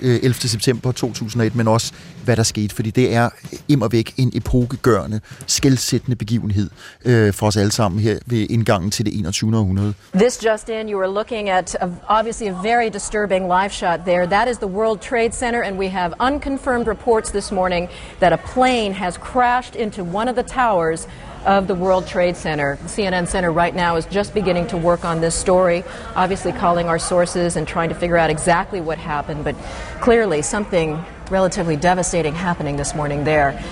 Øh, 11. September 2001, men også hvad der skete, fordi det er immer væk en epokegørende, skældsættende begivenhed øh, for os alle sammen her ved indgangen til det 21. århundrede.
This just in, you are looking at a, obviously a very disturbing live shot there. That is the World Trade Center, and we have unconfirmed reports this morning that a plane has crashed into one of the towers of the World Trade Center. CNN Center right now is just beginning to work on this story, obviously calling our sources and trying to figure out exactly what happened, but clearly something relatively devastating happening this morning there.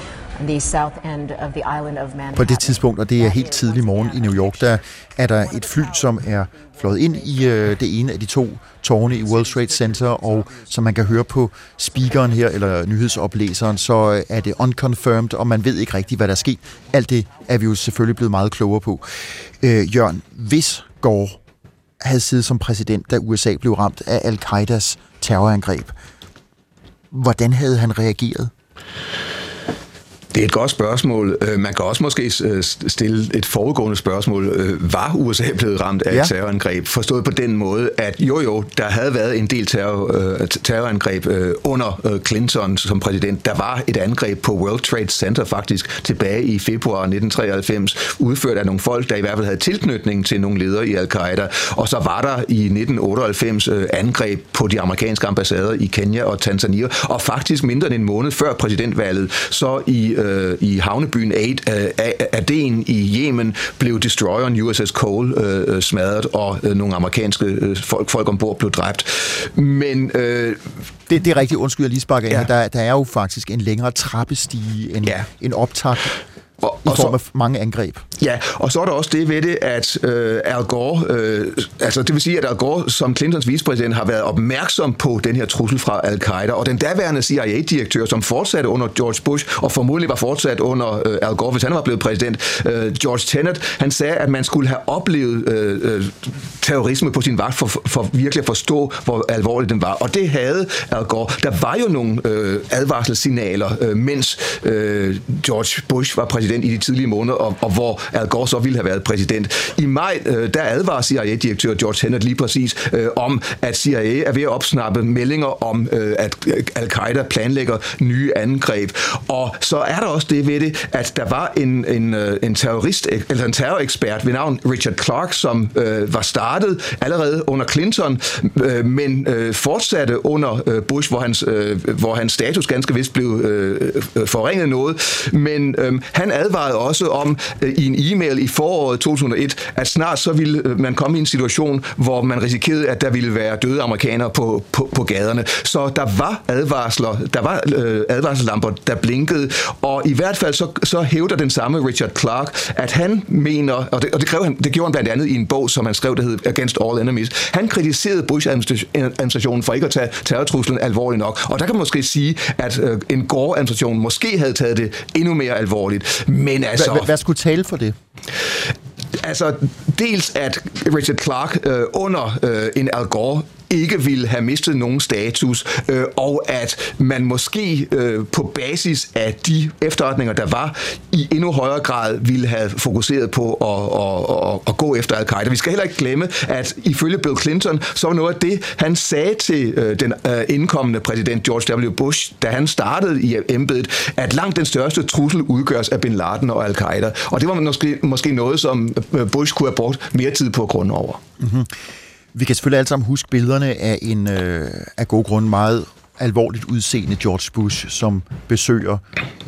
The south end of the island of Manhattan.
På det tidspunkt, og det er helt tidlig morgen i New York, der er der et fly, som er fløjet ind i øh, det ene af de to tårne i World Trade Center, og som man kan høre på speakeren her, eller nyhedsoplæseren, så øh, er det unconfirmed, og man ved ikke rigtigt, hvad der er sket. Alt det er vi jo selvfølgelig blevet meget klogere på. Øh, Jørgen, hvis Gore havde siddet som præsident, da USA blev ramt af al-Qaidas terrorangreb, hvordan havde han reageret?
Det er et godt spørgsmål. Øh, Man kan også måske øh, stille et foregående spørgsmål. Øh, Var USA blevet ramt af
Ja.
et terrorangreb? Forstået på den måde, at jo jo, der havde været en del terror, terrorangreb under Clinton som præsident. Der var et angreb på World Trade Center faktisk tilbage i februar 1993, udført af nogle folk, der i hvert fald havde tilknytning til nogle ledere i Al-Qaida. Og så var der i 1998 øh, angreb på de amerikanske ambassader i Kenya og Tanzania, og faktisk mindre end en måned før præsidentvalget, så i, øh, i havnebyen øh, Aden i Yemen blev destroyeren USS Cole øh, øh, smadret, og øh, nogle amerikanske øh, folk, folk ombord blev dræbt. Men øh,
Det, det er rigtigt, undskyld, jeg lige sparker ind.
Ja.
Ja. Der, der er jo faktisk en længere trappestige, en,
ja.
en optakt
Og-
i
og
form
så-
af mange angreb.
Ja, og så er der også det ved det, at øh, Al Gore, øh, altså det vil sige, at Al Gore som Clintons vicepræsident har været opmærksom på den her trussel fra Al-Qaida, og den daværende CIA-direktør, som fortsatte under George Bush, og formodentlig var fortsat under øh, Al Gore, hvis han var blevet præsident, øh, George Tenet, han sagde, at man skulle have oplevet øh, øh, terrorisme på sin vagt for, for, virkelig at forstå, hvor alvorligt den var. Og det havde Al Gore. Der var jo nogle øh, advarselssignaler, øh, mens øh, George Bush var præsident i de tidlige måneder, og, og hvor Al Gore så ville have været præsident. I maj, øh, der advarer CIA-direktør George Tenet lige præcis øh, om, at CIA er ved at opsnappe meldinger om, øh, at øh, Al-Qaida planlægger nye angreb. Og så er der også det ved det, at der var en, en, øh, en terrorist, eller en terrorekspert ved navn Richard Clark, som øh, var startet allerede under Clinton, øh, men øh, fortsatte under øh, Bush, hvor hans, øh, hvor hans status ganske vist blev øh, øh forringet noget. Men øh, han advarede også om øh, i en e-mail i foråret 2001, at snart så ville øh, man komme i en situation, hvor man risikerede, at der ville være døde amerikanere på, på, på gaderne. Så der var advarsler, der var øh, advarselslamper, der blinkede, og i hvert fald så, så hævder den samme Richard Clark, at han mener, og det, og det, kræver han, det gjorde han blandt andet i en bog, som han skrev, der hed Against All Enemies, han kritiserede Bush-administrationen for ikke at tage terrortruslen alvorligt nok. Og der kan man måske sige, at øh, en Gore-administration måske havde taget det endnu mere alvorligt. Men altså...
Hvad, hvad skulle tale for det?
Altså, dels at Richard Clark øh, under øh, en Al Gore ikke ville have mistet nogen status, øh, og at man måske øh, på basis af de efterretninger, der var, i endnu højere grad ville have fokuseret på at, at, at, at gå efter al-Qaida. Vi skal heller ikke glemme, at ifølge Bill Clinton, så var noget af det, han sagde til øh, den øh, indkommende præsident George W. Bush, da han startede i embedet, at langt den største trussel udgøres af Bin Laden og al-Qaida. Og det var måske, måske noget, som øh, Bush kunne have brugt mere tid på at grunde over.
Mm-hmm. Vi kan selvfølgelig alle sammen huske billederne af en øh, af gode grunde meget alvorligt udseende George Bush, som besøger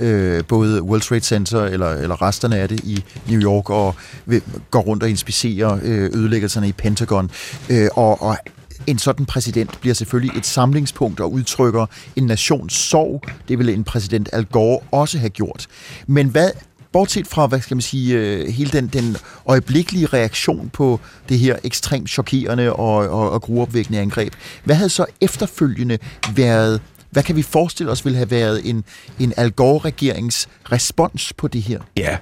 øh, både World Trade Center eller, eller resterne af det i New York og vil, går rundt og inspicerer øh, ødelæggelserne i Pentagon. Øh, og, og en sådan præsident bliver selvfølgelig et samlingspunkt og udtrykker en nations sorg. Det ville en præsident Al Gore også have gjort. Men hvad bortset fra, hvad skal man sige, øh, hele den, den øjeblikkelige reaktion på det her ekstremt chokerende og, og, og gruopvækkende angreb, hvad havde så efterfølgende været, hvad kan vi forestille os ville have været en, en Al Gore-regerings respons på det her?
Ja,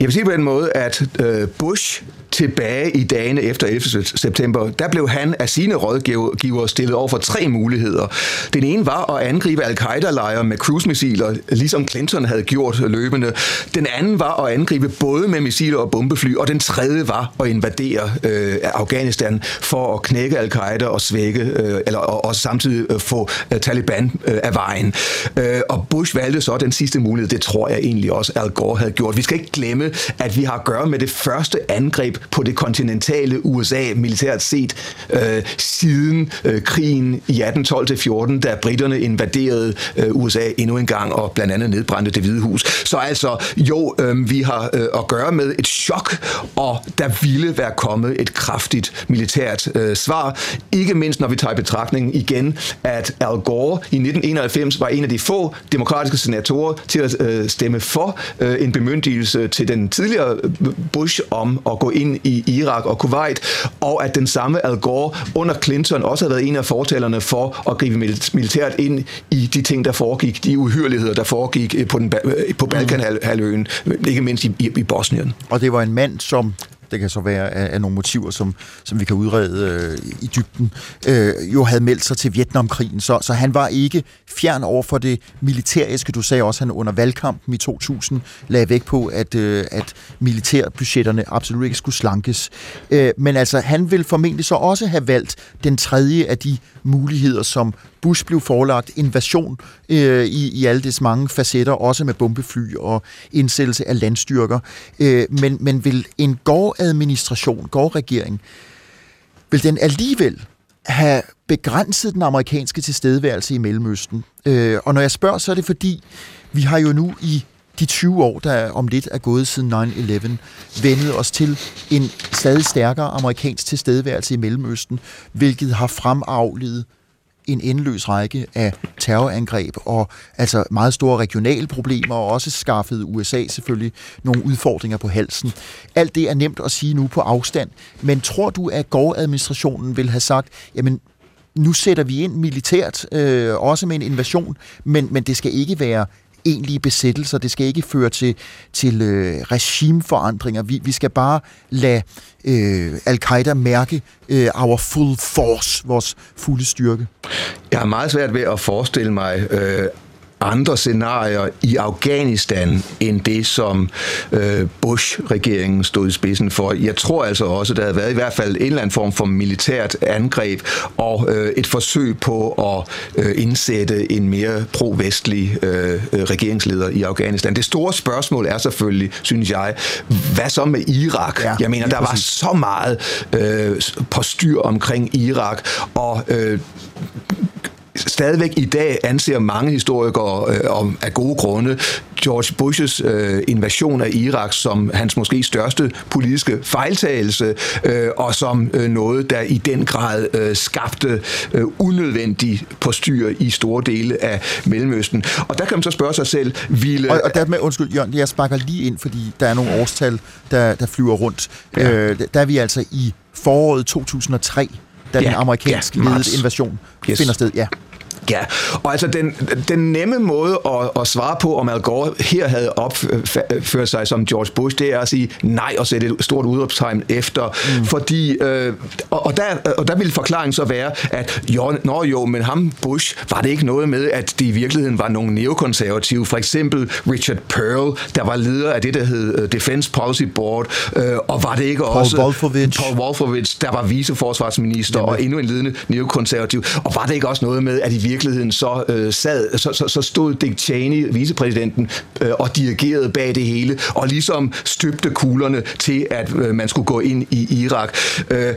jeg vil sige på den måde, at øh, Bush tilbage i dagene efter 11. september, der blev han af sine rådgivere stillet over for tre muligheder. Den ene var at angribe al-Qaida-lejre med cruise-missiler, ligesom Clinton havde gjort løbende. Den anden var at angribe både med missiler og bombefly, og den tredje var at invadere øh, Afghanistan for at knække al-Qaida og svække, øh, eller og, og samtidig øh, få øh, Taliban øh, af vejen. Øh, og Bush valgte så den sidste mulighed, det tror jeg egentlig også Al Gore havde gjort. Vi skal ikke glemme, at vi har at gøre med det første angreb på det kontinentale USA militært set øh, siden øh, krigen i 1812-14, da britterne invaderede øh, USA endnu en gang og blandt andet nedbrændte det hvide hus. Så altså, jo, øh, vi har øh, at gøre med et chok, og der ville være kommet et kraftigt militært øh, svar. Ikke mindst, når vi tager i betragtning igen, at Al Gore i 1991 var en af de få demokratiske senatorer til at øh, stemme for øh, en bemyndigelse til den tidligere Bush om at gå ind i Irak og Kuwait, og at den samme Al Gore under Clinton også havde været en af fortalerne for at gribe militært ind i de ting, der foregik, de uhyreligheder, der foregik øh, på, den, øh, på Balkanhalvøen, ikke mindst i, i Bosnien.
Og det var en mand, som det kan så være af, af nogle motiver, som, som vi kan udrede øh, i dybden, øh, jo havde meldt sig til Vietnamkrigen. Så, så han var ikke fjern over for det militæriske. Du sagde også, at han under valgkampen i 2000 lagde vægt på, at, øh, at militærbudgetterne absolut ikke skulle slankes. Øh, men altså, han ville formentlig så også have valgt den tredje af de muligheder, som Bush blev forelagt invasion øh, i, i alle dets mange facetter, også med bombefly og indsættelse af landstyrker. Øh, men, men vil en Gore-administration, Gore-regering, vil den alligevel have begrænset den amerikanske tilstedeværelse i Mellemøsten? Øh, og når jeg spørger, så er det fordi, vi har jo nu i de 20 år, der om lidt er gået siden 9-11, vendet os til en stadig stærkere amerikansk tilstedeværelse i Mellemøsten, hvilket har fremavlet en endeløs række af terrorangreb og altså meget store regionale problemer, og også skaffede USA selvfølgelig nogle udfordringer på halsen. Alt det er nemt at sige nu på afstand, men tror du, at Gore-administrationen vil have sagt, jamen nu sætter vi ind militært, øh, også med en invasion, men, men det skal ikke være egentlige besættelser. Det skal ikke føre til, til øh, regimeforandringer. Vi, vi skal bare lade øh, al-Qaida mærke øh, our full force, vores fulde styrke.
Jeg har meget svært ved at forestille mig øh, andre scenarier i Afghanistan end det, som øh, Bush-regeringen stod i spidsen for. Jeg tror altså også, der havde været i hvert fald en eller anden form for militært angreb og øh, et forsøg på at øh, indsætte en mere pro-vestlig øh, regeringsleder i Afghanistan. Det store spørgsmål er selvfølgelig, synes jeg, hvad så med Irak? Ja, jeg mener, der var så meget øh, på styr omkring Irak, og øh, stadigvæk i dag anser mange historikere øh, om af gode grunde George Bushes øh, invasion af Irak som hans måske største politiske fejltagelse, øh, og som øh, noget, der i den grad øh, skabte øh, unødvendig postyr i store dele af Mellemøsten. Og der kan man så spørge sig selv, ville...
Og, og der med, undskyld, Jørgen, jeg sparker lige ind, fordi der er nogle årstal, der, der flyver rundt. Ja. Øh, der er vi altså i foråret 2003, da ja, den amerikanske ja, invasion yes. finder sted. Ja.
Ja, og altså den, den nemme måde at, at svare på, om Al Gore her havde opført sig som George Bush, det er at sige nej og sætte et stort udråbstegn efter. Mm. Fordi, øh, og, der, og der ville forklaringen så være, at jo, nå jo, men ham Bush, var det ikke noget med, at det i virkeligheden var nogle neokonservative, for eksempel Richard Pearl, der var leder af det, der hed øh, Defense Policy Board, øh, og var det ikke
Paul
også
Wolfowitz.
Paul Wolfowitz, der var viceforsvarsminister Jamen. og endnu en ledende neokonservativ, og var det ikke også noget med, at i virkeligheden så, øh, sad, så, så, så stod Dick Cheney, vicepræsidenten, øh, og dirigerede bag det hele, og ligesom støbte kuglerne til, at øh, man skulle gå ind i Irak. Øh,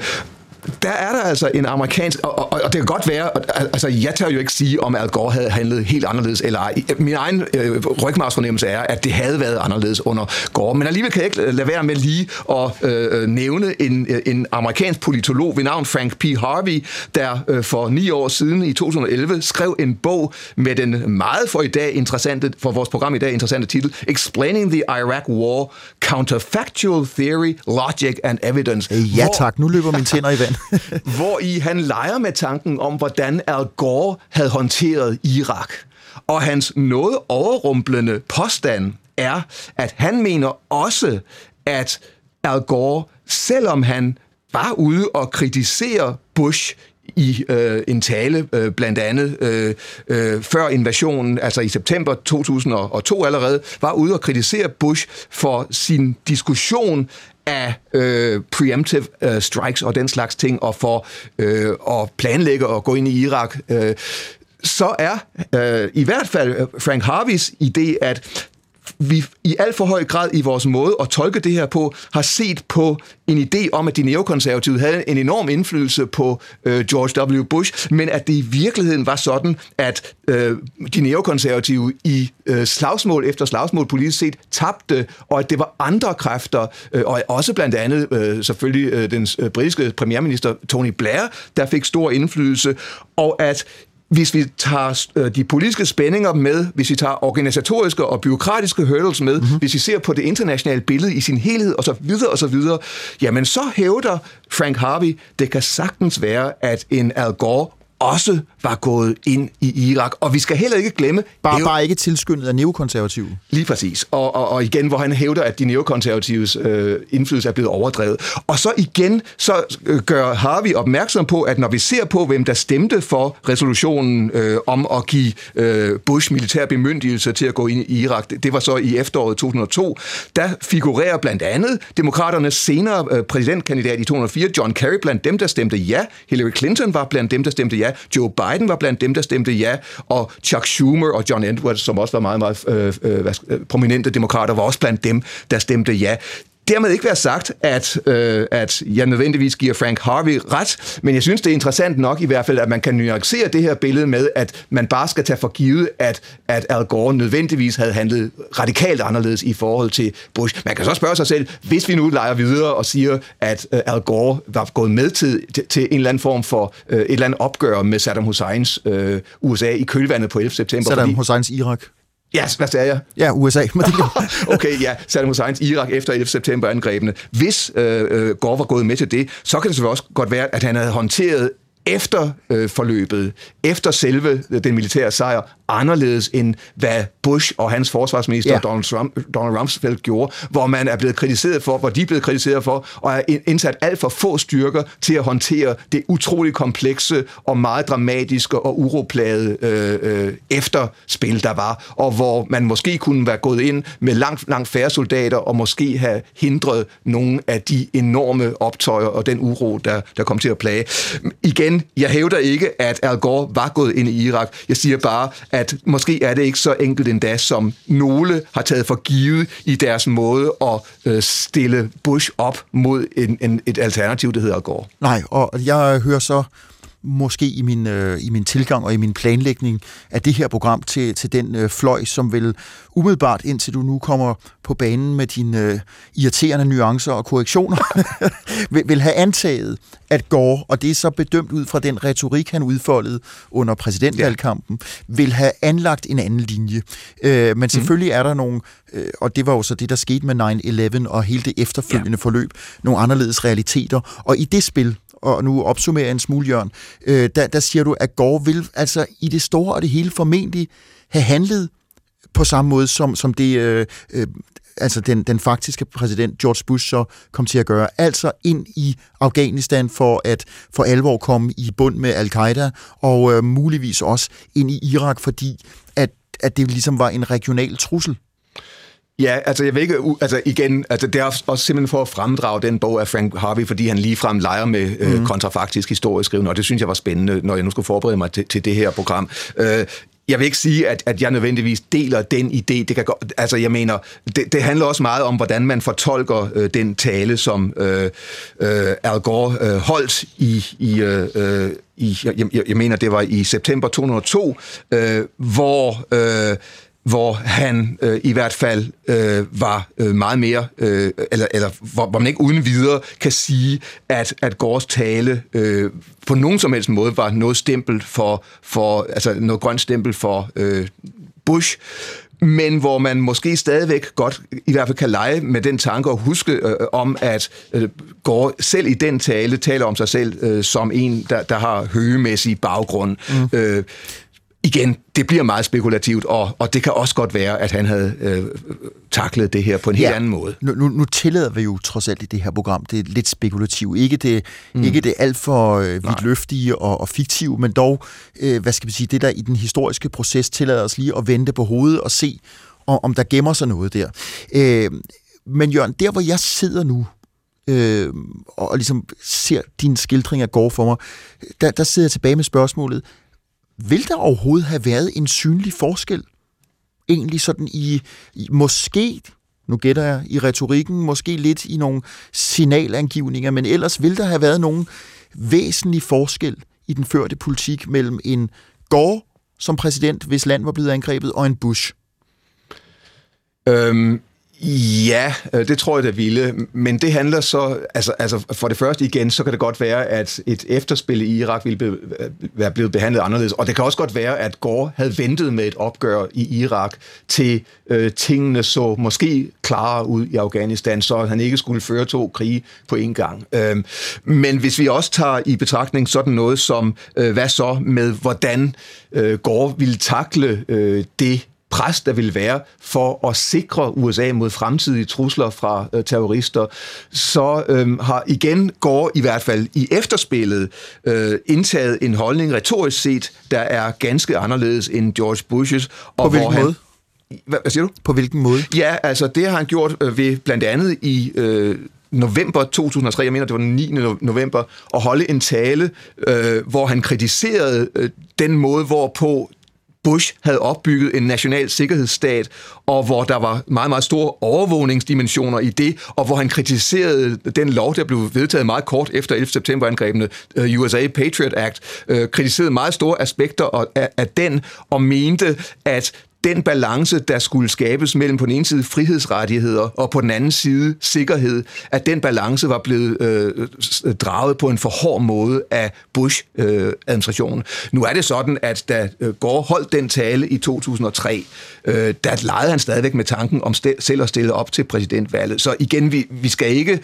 der er der altså en amerikansk, og, og, og det kan godt være, altså jeg tør jo ikke sige, om Al Gore havde handlet helt anderledes eller ej. Min egen øh, rygmarsfornemmelse er, at det havde været anderledes under Gore, men alligevel kan jeg ikke lade være med lige at øh, nævne en, en amerikansk politolog ved navn Frank P. Harvey, der øh, for ni år siden i 2011 skrev en bog med den meget for i dag interessante, for vores program i dag interessante titel, Explaining the Iraq War, Counterfactual Theory, Logic and Evidence.
Ja tak, nu løber mine tænder i vand.
hvor i han leger med tanken om, hvordan Al Gore havde håndteret Irak. Og hans noget overrumplende påstand er, at han mener også, at Al Gore, selvom han var ude og kritisere Bush i øh, en tale, øh, blandt andet øh, øh, før invasionen, altså i september 2002 allerede, var ude og kritisere Bush for sin diskussion af øh, preemptive øh, strikes og den slags ting, og for øh, at planlægge og gå ind i Irak, øh, så er øh, i hvert fald øh, Frank Harveys idé, at vi i alt for høj grad i vores måde at tolke det her på, har set på en idé om, at de neokonservative havde en enorm indflydelse på øh, George W. Bush, men at det i virkeligheden var sådan, at øh, de neokonservative i øh, slagsmål efter slagsmål politisk set tabte, og at det var andre kræfter, øh, og også blandt andet øh, selvfølgelig øh, den øh, britiske premierminister Tony Blair, der fik stor indflydelse, og at hvis vi tager øh, de politiske spændinger med, hvis vi tager organisatoriske og byråkratiske hurdles med, mm-hmm. hvis vi ser på det internationale billede i sin helhed, og så videre og så videre, jamen så hævder Frank Harvey, det kan sagtens være, at en Al Gore også var gået ind i Irak. Og vi skal heller ikke glemme...
Bare, hæv... bare ikke tilskyndet af neokonservative.
Lige præcis. Og, og, og igen, hvor han hævder, at de neokonservatives øh, indflydelse er blevet overdrevet. Og så igen, så øh, gør Harvey opmærksom på, at når vi ser på, hvem der stemte for resolutionen øh, om at give øh, Bush militær bemyndigelse til at gå ind i Irak, det, det var så i efteråret 2002, der figurerer blandt andet demokraternes senere øh, præsidentkandidat i 2004, John Kerry, blandt dem, der stemte ja. Hillary Clinton var blandt dem, der stemte ja. Joe Biden var blandt dem, der stemte ja, og Chuck Schumer og John Edwards, som også var meget, meget øh, øh, øh prominente demokrater, var også blandt dem, der stemte ja. Dermed ikke være sagt, at, øh, at jeg nødvendigvis giver Frank Harvey ret, men jeg synes, det er interessant nok i hvert fald, at man kan nuancere det her billede med, at man bare skal tage for givet, at, at Al Gore nødvendigvis havde handlet radikalt anderledes i forhold til Bush. Man kan så spørge sig selv, hvis vi nu leger videre og siger, at øh, Al Gore var gået med til, til, til en eller anden form for øh, et eller andet opgør med Saddam Husseins øh, USA i kølvandet på 11. september.
Saddam fordi, Husseins Irak.
Ja, hvad sagde jeg?
Ja, USA.
okay, ja, Saddam Husseins Irak efter 11. september angrebene. Hvis øh, øh, Gore var gået med til det, så kan det selvfølgelig også godt være, at han havde håndteret efter øh, forløbet, efter selve øh, den militære sejr, anderledes end hvad Bush og hans forsvarsminister yeah. Donald, Trump, Donald Rumsfeld gjorde, hvor man er blevet kritiseret for, hvor de er blevet kritiseret for, og er indsat alt for få styrker til at håndtere det utrolig komplekse og meget dramatiske og uroplagede øh, øh, efterspil, der var, og hvor man måske kunne være gået ind med langt, langt færre soldater, og måske have hindret nogle af de enorme optøjer og den uro, der, der kom til at plage. Igen, jeg hævder ikke, at Al Gore var gået ind i Irak. Jeg siger bare, at måske er det ikke så enkelt endda, som nogle har taget for givet i deres måde at øh, stille Bush op mod en, en, et alternativ, der hedder Gore.
Nej, og jeg hører så måske i min, øh, i min tilgang og i min planlægning af det her program til, til den øh, fløj, som vil umiddelbart, indtil du nu kommer på banen med dine øh, irriterende nuancer og korrektioner, vil, vil have antaget, at Gore, og det er så bedømt ud fra den retorik, han udfoldede under præsidentvalgkampen, ja. vil have anlagt en anden linje. Øh, men mhm. selvfølgelig mm. er der nogle, øh, og det var jo så det, der skete med 9-11 og hele det efterfølgende ja. forløb, nogle anderledes realiteter. Og i det spil, og nu opsummerer jeg en smule, Jørgen, øh, der, der siger du, at Gore vil altså i det store og det hele formentlig have handlet på samme måde, som, som det, øh, øh, altså den, den faktiske præsident George Bush så kom til at gøre. Altså ind i Afghanistan for at for alvor komme i bund med al-Qaida, og øh, muligvis også ind i Irak, fordi at, at det ligesom var en regional trussel.
Ja, altså jeg vil ikke, altså igen, altså det er også simpelthen for at fremdrage den bog af Frank Harvey, fordi han ligefrem leger med mm. øh, mhm. kontrafaktisk historieskrivende, og det synes jeg var spændende, når jeg nu skulle forberede mig til, til det her program. Øh, jeg vil ikke sige, at, at jeg nødvendigvis deler den idé. Det kan altså, jeg mener, det, det handler også meget om, hvordan man fortolker øh, den tale, som øh, øh, Al Gore øh, holdt i, i, øh, øh i jeg, jeg, jeg mener, det var i september 2002, øh, hvor øh, hvor han øh, i hvert fald øh, var øh, meget mere, øh, eller, eller hvor, hvor man ikke uden videre kan sige, at, at Gores tale øh, på nogen som helst måde var noget stempel for, for altså noget grønt stempel for øh, Bush, men hvor man måske stadigvæk godt i hvert fald kan lege med den tanke og huske øh, om, at øh, Gore selv i den tale taler om sig selv øh, som en, der, der har høgemæssig baggrund. Mm. Øh, igen, det bliver meget spekulativt, og, og det kan også godt være, at han havde øh, taklet det her på en helt anden måde.
Nu, nu, nu tillader vi jo trods alt i det her program, det er lidt spekulativt. Ikke det, mm. ikke det alt for øh, vidtløftige og, og fiktive, men dog, øh, hvad skal vi sige, det der i den historiske proces tillader os lige at vente på hovedet og se, om, om der gemmer sig noget der. Øh, men Jørgen, der hvor jeg sidder nu, øh, og, og ligesom ser din skildring af går for mig, der, der sidder jeg tilbage med spørgsmålet, vil der overhovedet have været en synlig forskel egentlig sådan i, i måske, nu gætter jeg, i retorikken, måske lidt i nogle signalangivninger, men ellers vil der have været nogen væsentlig forskel i den førte politik mellem en Gore som præsident, hvis land var blevet angrebet, og en Bush?
Øhm, Ja, øh, det tror jeg, der ville. Men det handler så, altså, altså for det første igen, så kan det godt være, at et efterspil i Irak ville be, øh, være blevet behandlet anderledes. Og det kan også godt være, at Gore havde ventet med et opgør i Irak til øh, tingene så måske klarere ud i Afghanistan, så han ikke skulle føre to krige på en gang. Øhm, men hvis vi også tager i betragtning sådan noget som, øh, hvad så med, hvordan øh, Gore ville takle øh, det pres, der vil være for at sikre USA mod fremtidige trusler fra øh, terrorister, så øh, har igen går i hvert fald i efterspillet øh, indtaget en holdning retorisk set, der er ganske anderledes end George Bushes.
Og På hvilken hvor han, måde?
Hvad, hvad siger du?
På hvilken måde?
Ja, altså det har han gjort øh, ved blandt andet i... Øh, november 2003, jeg mener, det var den 9. november, at holde en tale, øh, hvor han kritiserede øh, den måde, hvorpå Bush havde opbygget en national sikkerhedsstat, og hvor der var meget, meget store overvågningsdimensioner i det, og hvor han kritiserede den lov, der blev vedtaget meget kort efter 11. september-angrebene, øh, USA Patriot Act, øh, kritiserede meget store aspekter af, af den, og mente, at den balance, der skulle skabes mellem på den ene side frihedsrettigheder og på den anden side sikkerhed, at den balance var blevet øh, draget på en for hård måde af Bush-administrationen. Øh, nu er det sådan, at da øh, Gore holdt den tale i 2003, øh, der legede han stadigvæk med tanken om stel- selv at stille op til præsidentvalget. Så igen, vi, vi skal ikke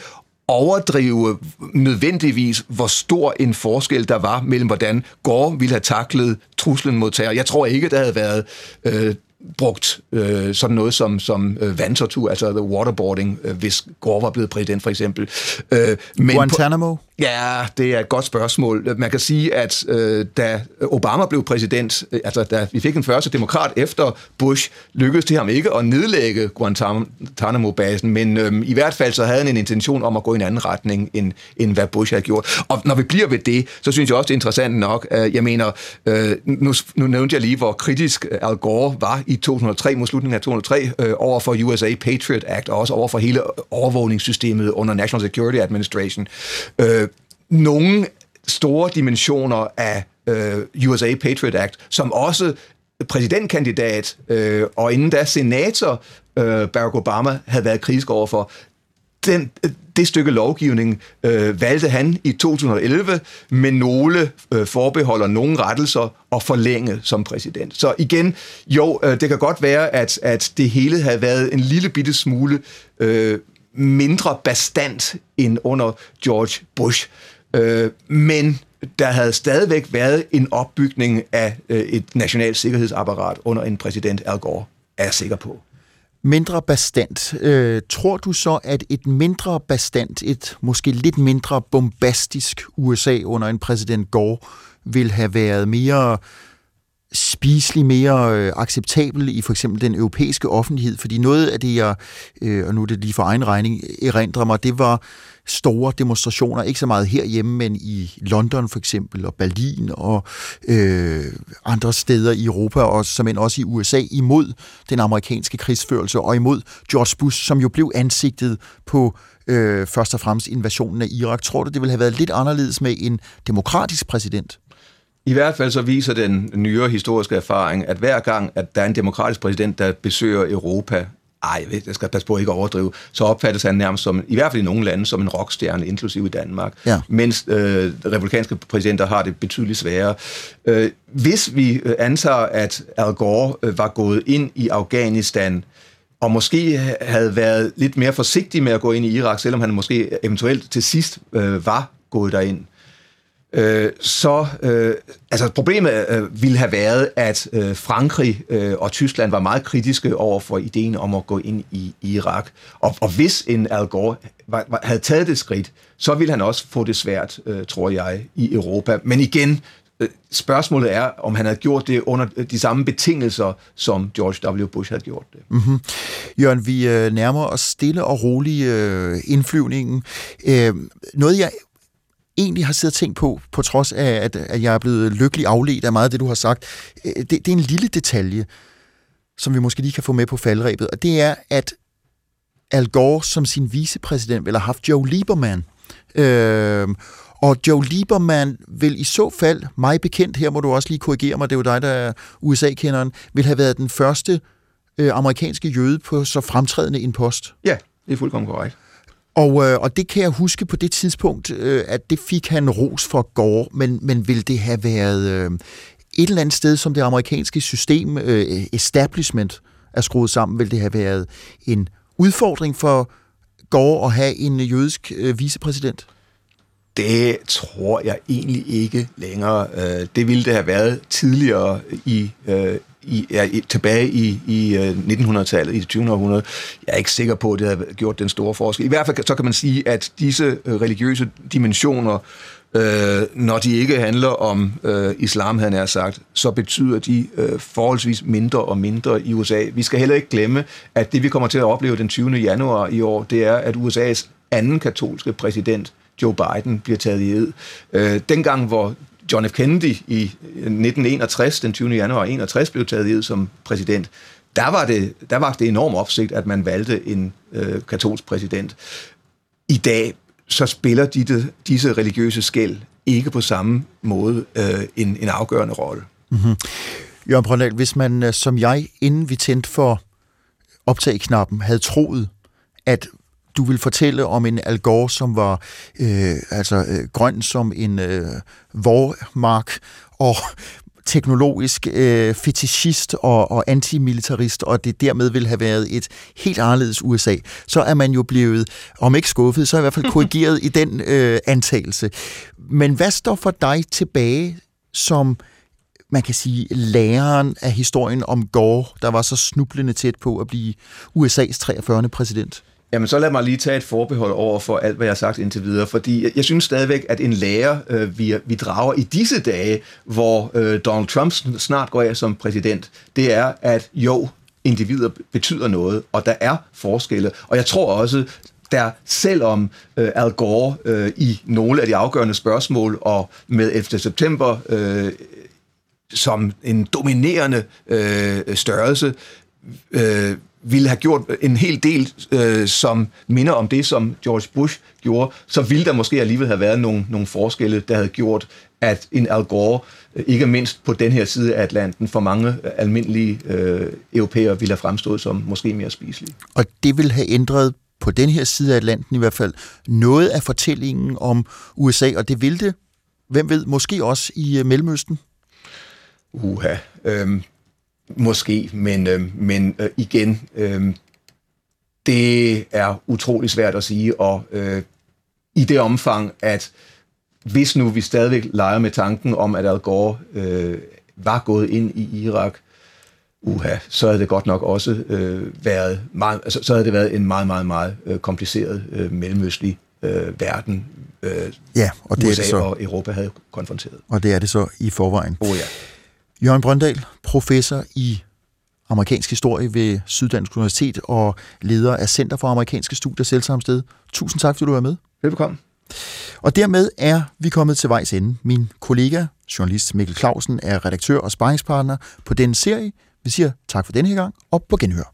overdrive nødvendigvis, hvor stor en forskel der var mellem, hvordan Gore ville have taklet truslen mod terror. Jeg tror ikke, der havde været øh, brugt øh, sådan noget som, som øh, vandtortur, altså the waterboarding, øh, hvis Gore var blevet præsident for eksempel.
Øh, men Guantanamo? På,
ja, det er et godt spørgsmål. Man kan sige, at øh, da Obama blev præsident, øh, altså da vi fik en første demokrat efter Bush, lykkedes det ham ikke at nedlægge Guantanamo-basen, men øh, i hvert fald så havde han en intention om at gå i en anden retning, end, end hvad Bush havde gjort. Og når vi bliver ved det, så synes jeg også, det er interessant nok. Øh, jeg mener, øh, nu, nu nævnte jeg lige, hvor kritisk øh, Al Gore var i 2003, mod slutningen af 2003, øh, over for USA Patriot Act, og også over for hele øh, overvågningssystemet under National Security Administration. Øh, nogle store dimensioner af øh, USA Patriot Act, som også præsidentkandidat øh, og inden da senator øh, Barack Obama havde været kritisk overfor, den, øh, det stykke lovgivning øh, valgte han i 2011 med nogle øh, forbeholder, nogle rettelser og forlænge som præsident. Så igen, jo, øh, det kan godt være, at, at det hele havde været en lille bitte smule øh, mindre bastant end under George Bush. Øh, men der havde stadigvæk været en opbygning af øh, et nationalt sikkerhedsapparat under en præsident Al Gore, er jeg sikker på
mindre bastant. Øh, tror du så, at et mindre bastant, et måske lidt mindre bombastisk USA under en præsident Gore, vil have været mere spiselig, mere øh, acceptabel i for eksempel den europæiske offentlighed? Fordi noget af det, jeg, øh, og nu er det lige for egen regning, erindrer mig, det var store demonstrationer, ikke så meget herhjemme, men i London for eksempel, og Berlin og øh, andre steder i Europa, og som end også i USA, imod den amerikanske krigsførelse og imod George Bush, som jo blev ansigtet på øh, først og fremmest invasionen af Irak. Tror du, det ville have været lidt anderledes med en demokratisk præsident?
I hvert fald så viser den nyere historiske erfaring, at hver gang, at der er en demokratisk præsident, der besøger Europa, ej, jeg, skal passe på ikke at overdrive, så opfattes han nærmest som, i hvert fald i nogle lande, som en rockstjerne, inklusive i Danmark. Ja. Mens øh, republikanske præsidenter har det betydeligt sværere. Øh, hvis vi øh, antager, at Al Gore øh, var gået ind i Afghanistan, og måske havde været lidt mere forsigtig med at gå ind i Irak, selvom han måske eventuelt til sidst øh, var gået derind, øh, Øh, så øh, altså problemet øh, ville have været, at øh, Frankrig øh, og Tyskland var meget kritiske over for ideen om at gå ind i, i Irak. Og, og hvis en Al Gore var, var, havde taget det skridt, så ville han også få det svært, øh, tror jeg, i Europa. Men igen, øh, spørgsmålet er, om han havde gjort det under øh, de samme betingelser, som George W. Bush havde gjort det.
Mm-hmm. Jørgen, vi øh, nærmer os stille og roligt øh, indflyvningen. Øh, noget, jeg egentlig har siddet og tænkt på, på trods af, at, at jeg er blevet lykkelig afledt af meget af det, du har sagt, øh, det, det er en lille detalje. som vi måske lige kan få med på faldrebet, og det er, at Al Gore som sin vicepræsident vil have haft Joe Lieberman. Øh, og Joe Lieberman vil i så fald, mig bekendt, her må du også lige korrigere mig, det er jo dig, der er USA-kenderen, vil have været den første øh, amerikanske jøde på så fremtrædende en post.
Ja, det er fuldkommen korrekt.
Og, øh, og det kan jeg huske på det tidspunkt, øh, at det fik han ros for Gore, men, men ville det have været øh, et eller andet sted, som det amerikanske system, øh, establishment, er skruet sammen, ville det have været en udfordring for Gore at have en jødisk øh, vicepræsident?
Det tror jeg egentlig ikke længere. Øh, det ville det have været tidligere i, øh, i, ja, tilbage i, i øh, 1900-tallet, i det 20. århundrede. Jeg er ikke sikker på, at det havde gjort den store forskel. I hvert fald så kan man sige, at disse øh, religiøse dimensioner, øh, når de ikke handler om øh, islam, han er sagt, så betyder de øh, forholdsvis mindre og mindre i USA. Vi skal heller ikke glemme, at det vi kommer til at opleve den 20. januar i år, det er, at USA's anden katolske præsident, Joe Biden bliver taget i ed. Øh, dengang, hvor John F. Kennedy i øh, 1961, den 20. januar 61, blev taget ud som præsident, der var det, der var det enorm opsigt, at man valgte en øh, katolsk præsident. I dag så spiller de, disse religiøse skæld ikke på samme måde øh, en, en afgørende rolle.
Mm-hmm. Jørgen Brøndal, hvis man øh, som jeg, inden vi tændte for optag-knappen, havde troet, at du vil fortælle om en Al Gore, som var øh, altså øh, grøn som en øh, vormark og teknologisk øh, fetishist og, og antimilitarist, og det dermed vil have været et helt anderledes USA, så er man jo blevet, om ikke skuffet, så i hvert fald korrigeret i den øh, antagelse. Men hvad står for dig tilbage som man kan sige, læreren af historien om Gore, der var så snublende tæt på at blive USA's 43. præsident?
Jamen, så lad mig lige tage et forbehold over for alt, hvad jeg har sagt indtil videre, fordi jeg, synes stadigvæk, at en lærer, øh, vi, vi drager i disse dage, hvor øh, Donald Trump snart går af som præsident, det er, at jo, individer betyder noget, og der er forskelle. Og jeg tror også, der selvom øh, Al Gore øh, i nogle af de afgørende spørgsmål og med 11. september øh, som en dominerende øh, størrelse øh, ville have gjort en hel del, øh, som minder om det, som George Bush gjorde, så ville der måske alligevel have været nogle, nogle forskelle, der havde gjort, at en Al Gore, øh, ikke mindst på den her side af Atlanten, for mange almindelige øh, europæere ville have fremstået som måske mere spiselige.
Og det ville have ændret på den her side af Atlanten i hvert fald noget af fortællingen om USA, og det ville det, hvem ved, måske også i øh, Mellemøsten?
Uha. Øhm, Måske, men, øh, men øh, igen, øh, det er utrolig svært at sige, og øh, i det omfang, at hvis nu vi stadigvæk leger med tanken om, at Al Gore øh, var gået ind i Irak, uha, så havde det godt nok også øh, været meget, altså, så havde det været en meget, meget, meget øh, kompliceret øh, mellemøstlig øh, verden, øh,
ja, og det
USA
er det så.
og Europa havde konfronteret.
Og det er det så i forvejen.
Oh ja.
Jørgen Brøndal, professor i amerikansk historie ved Syddansk Universitet og leder af Center for Amerikanske Studier selv samme sted. Tusind tak, fordi du var med.
Velbekomme.
Og dermed er vi kommet til vejs ende. Min kollega, journalist Mikkel Clausen, er redaktør og sparringspartner på denne serie. Vi siger tak for denne her gang, og på genhør.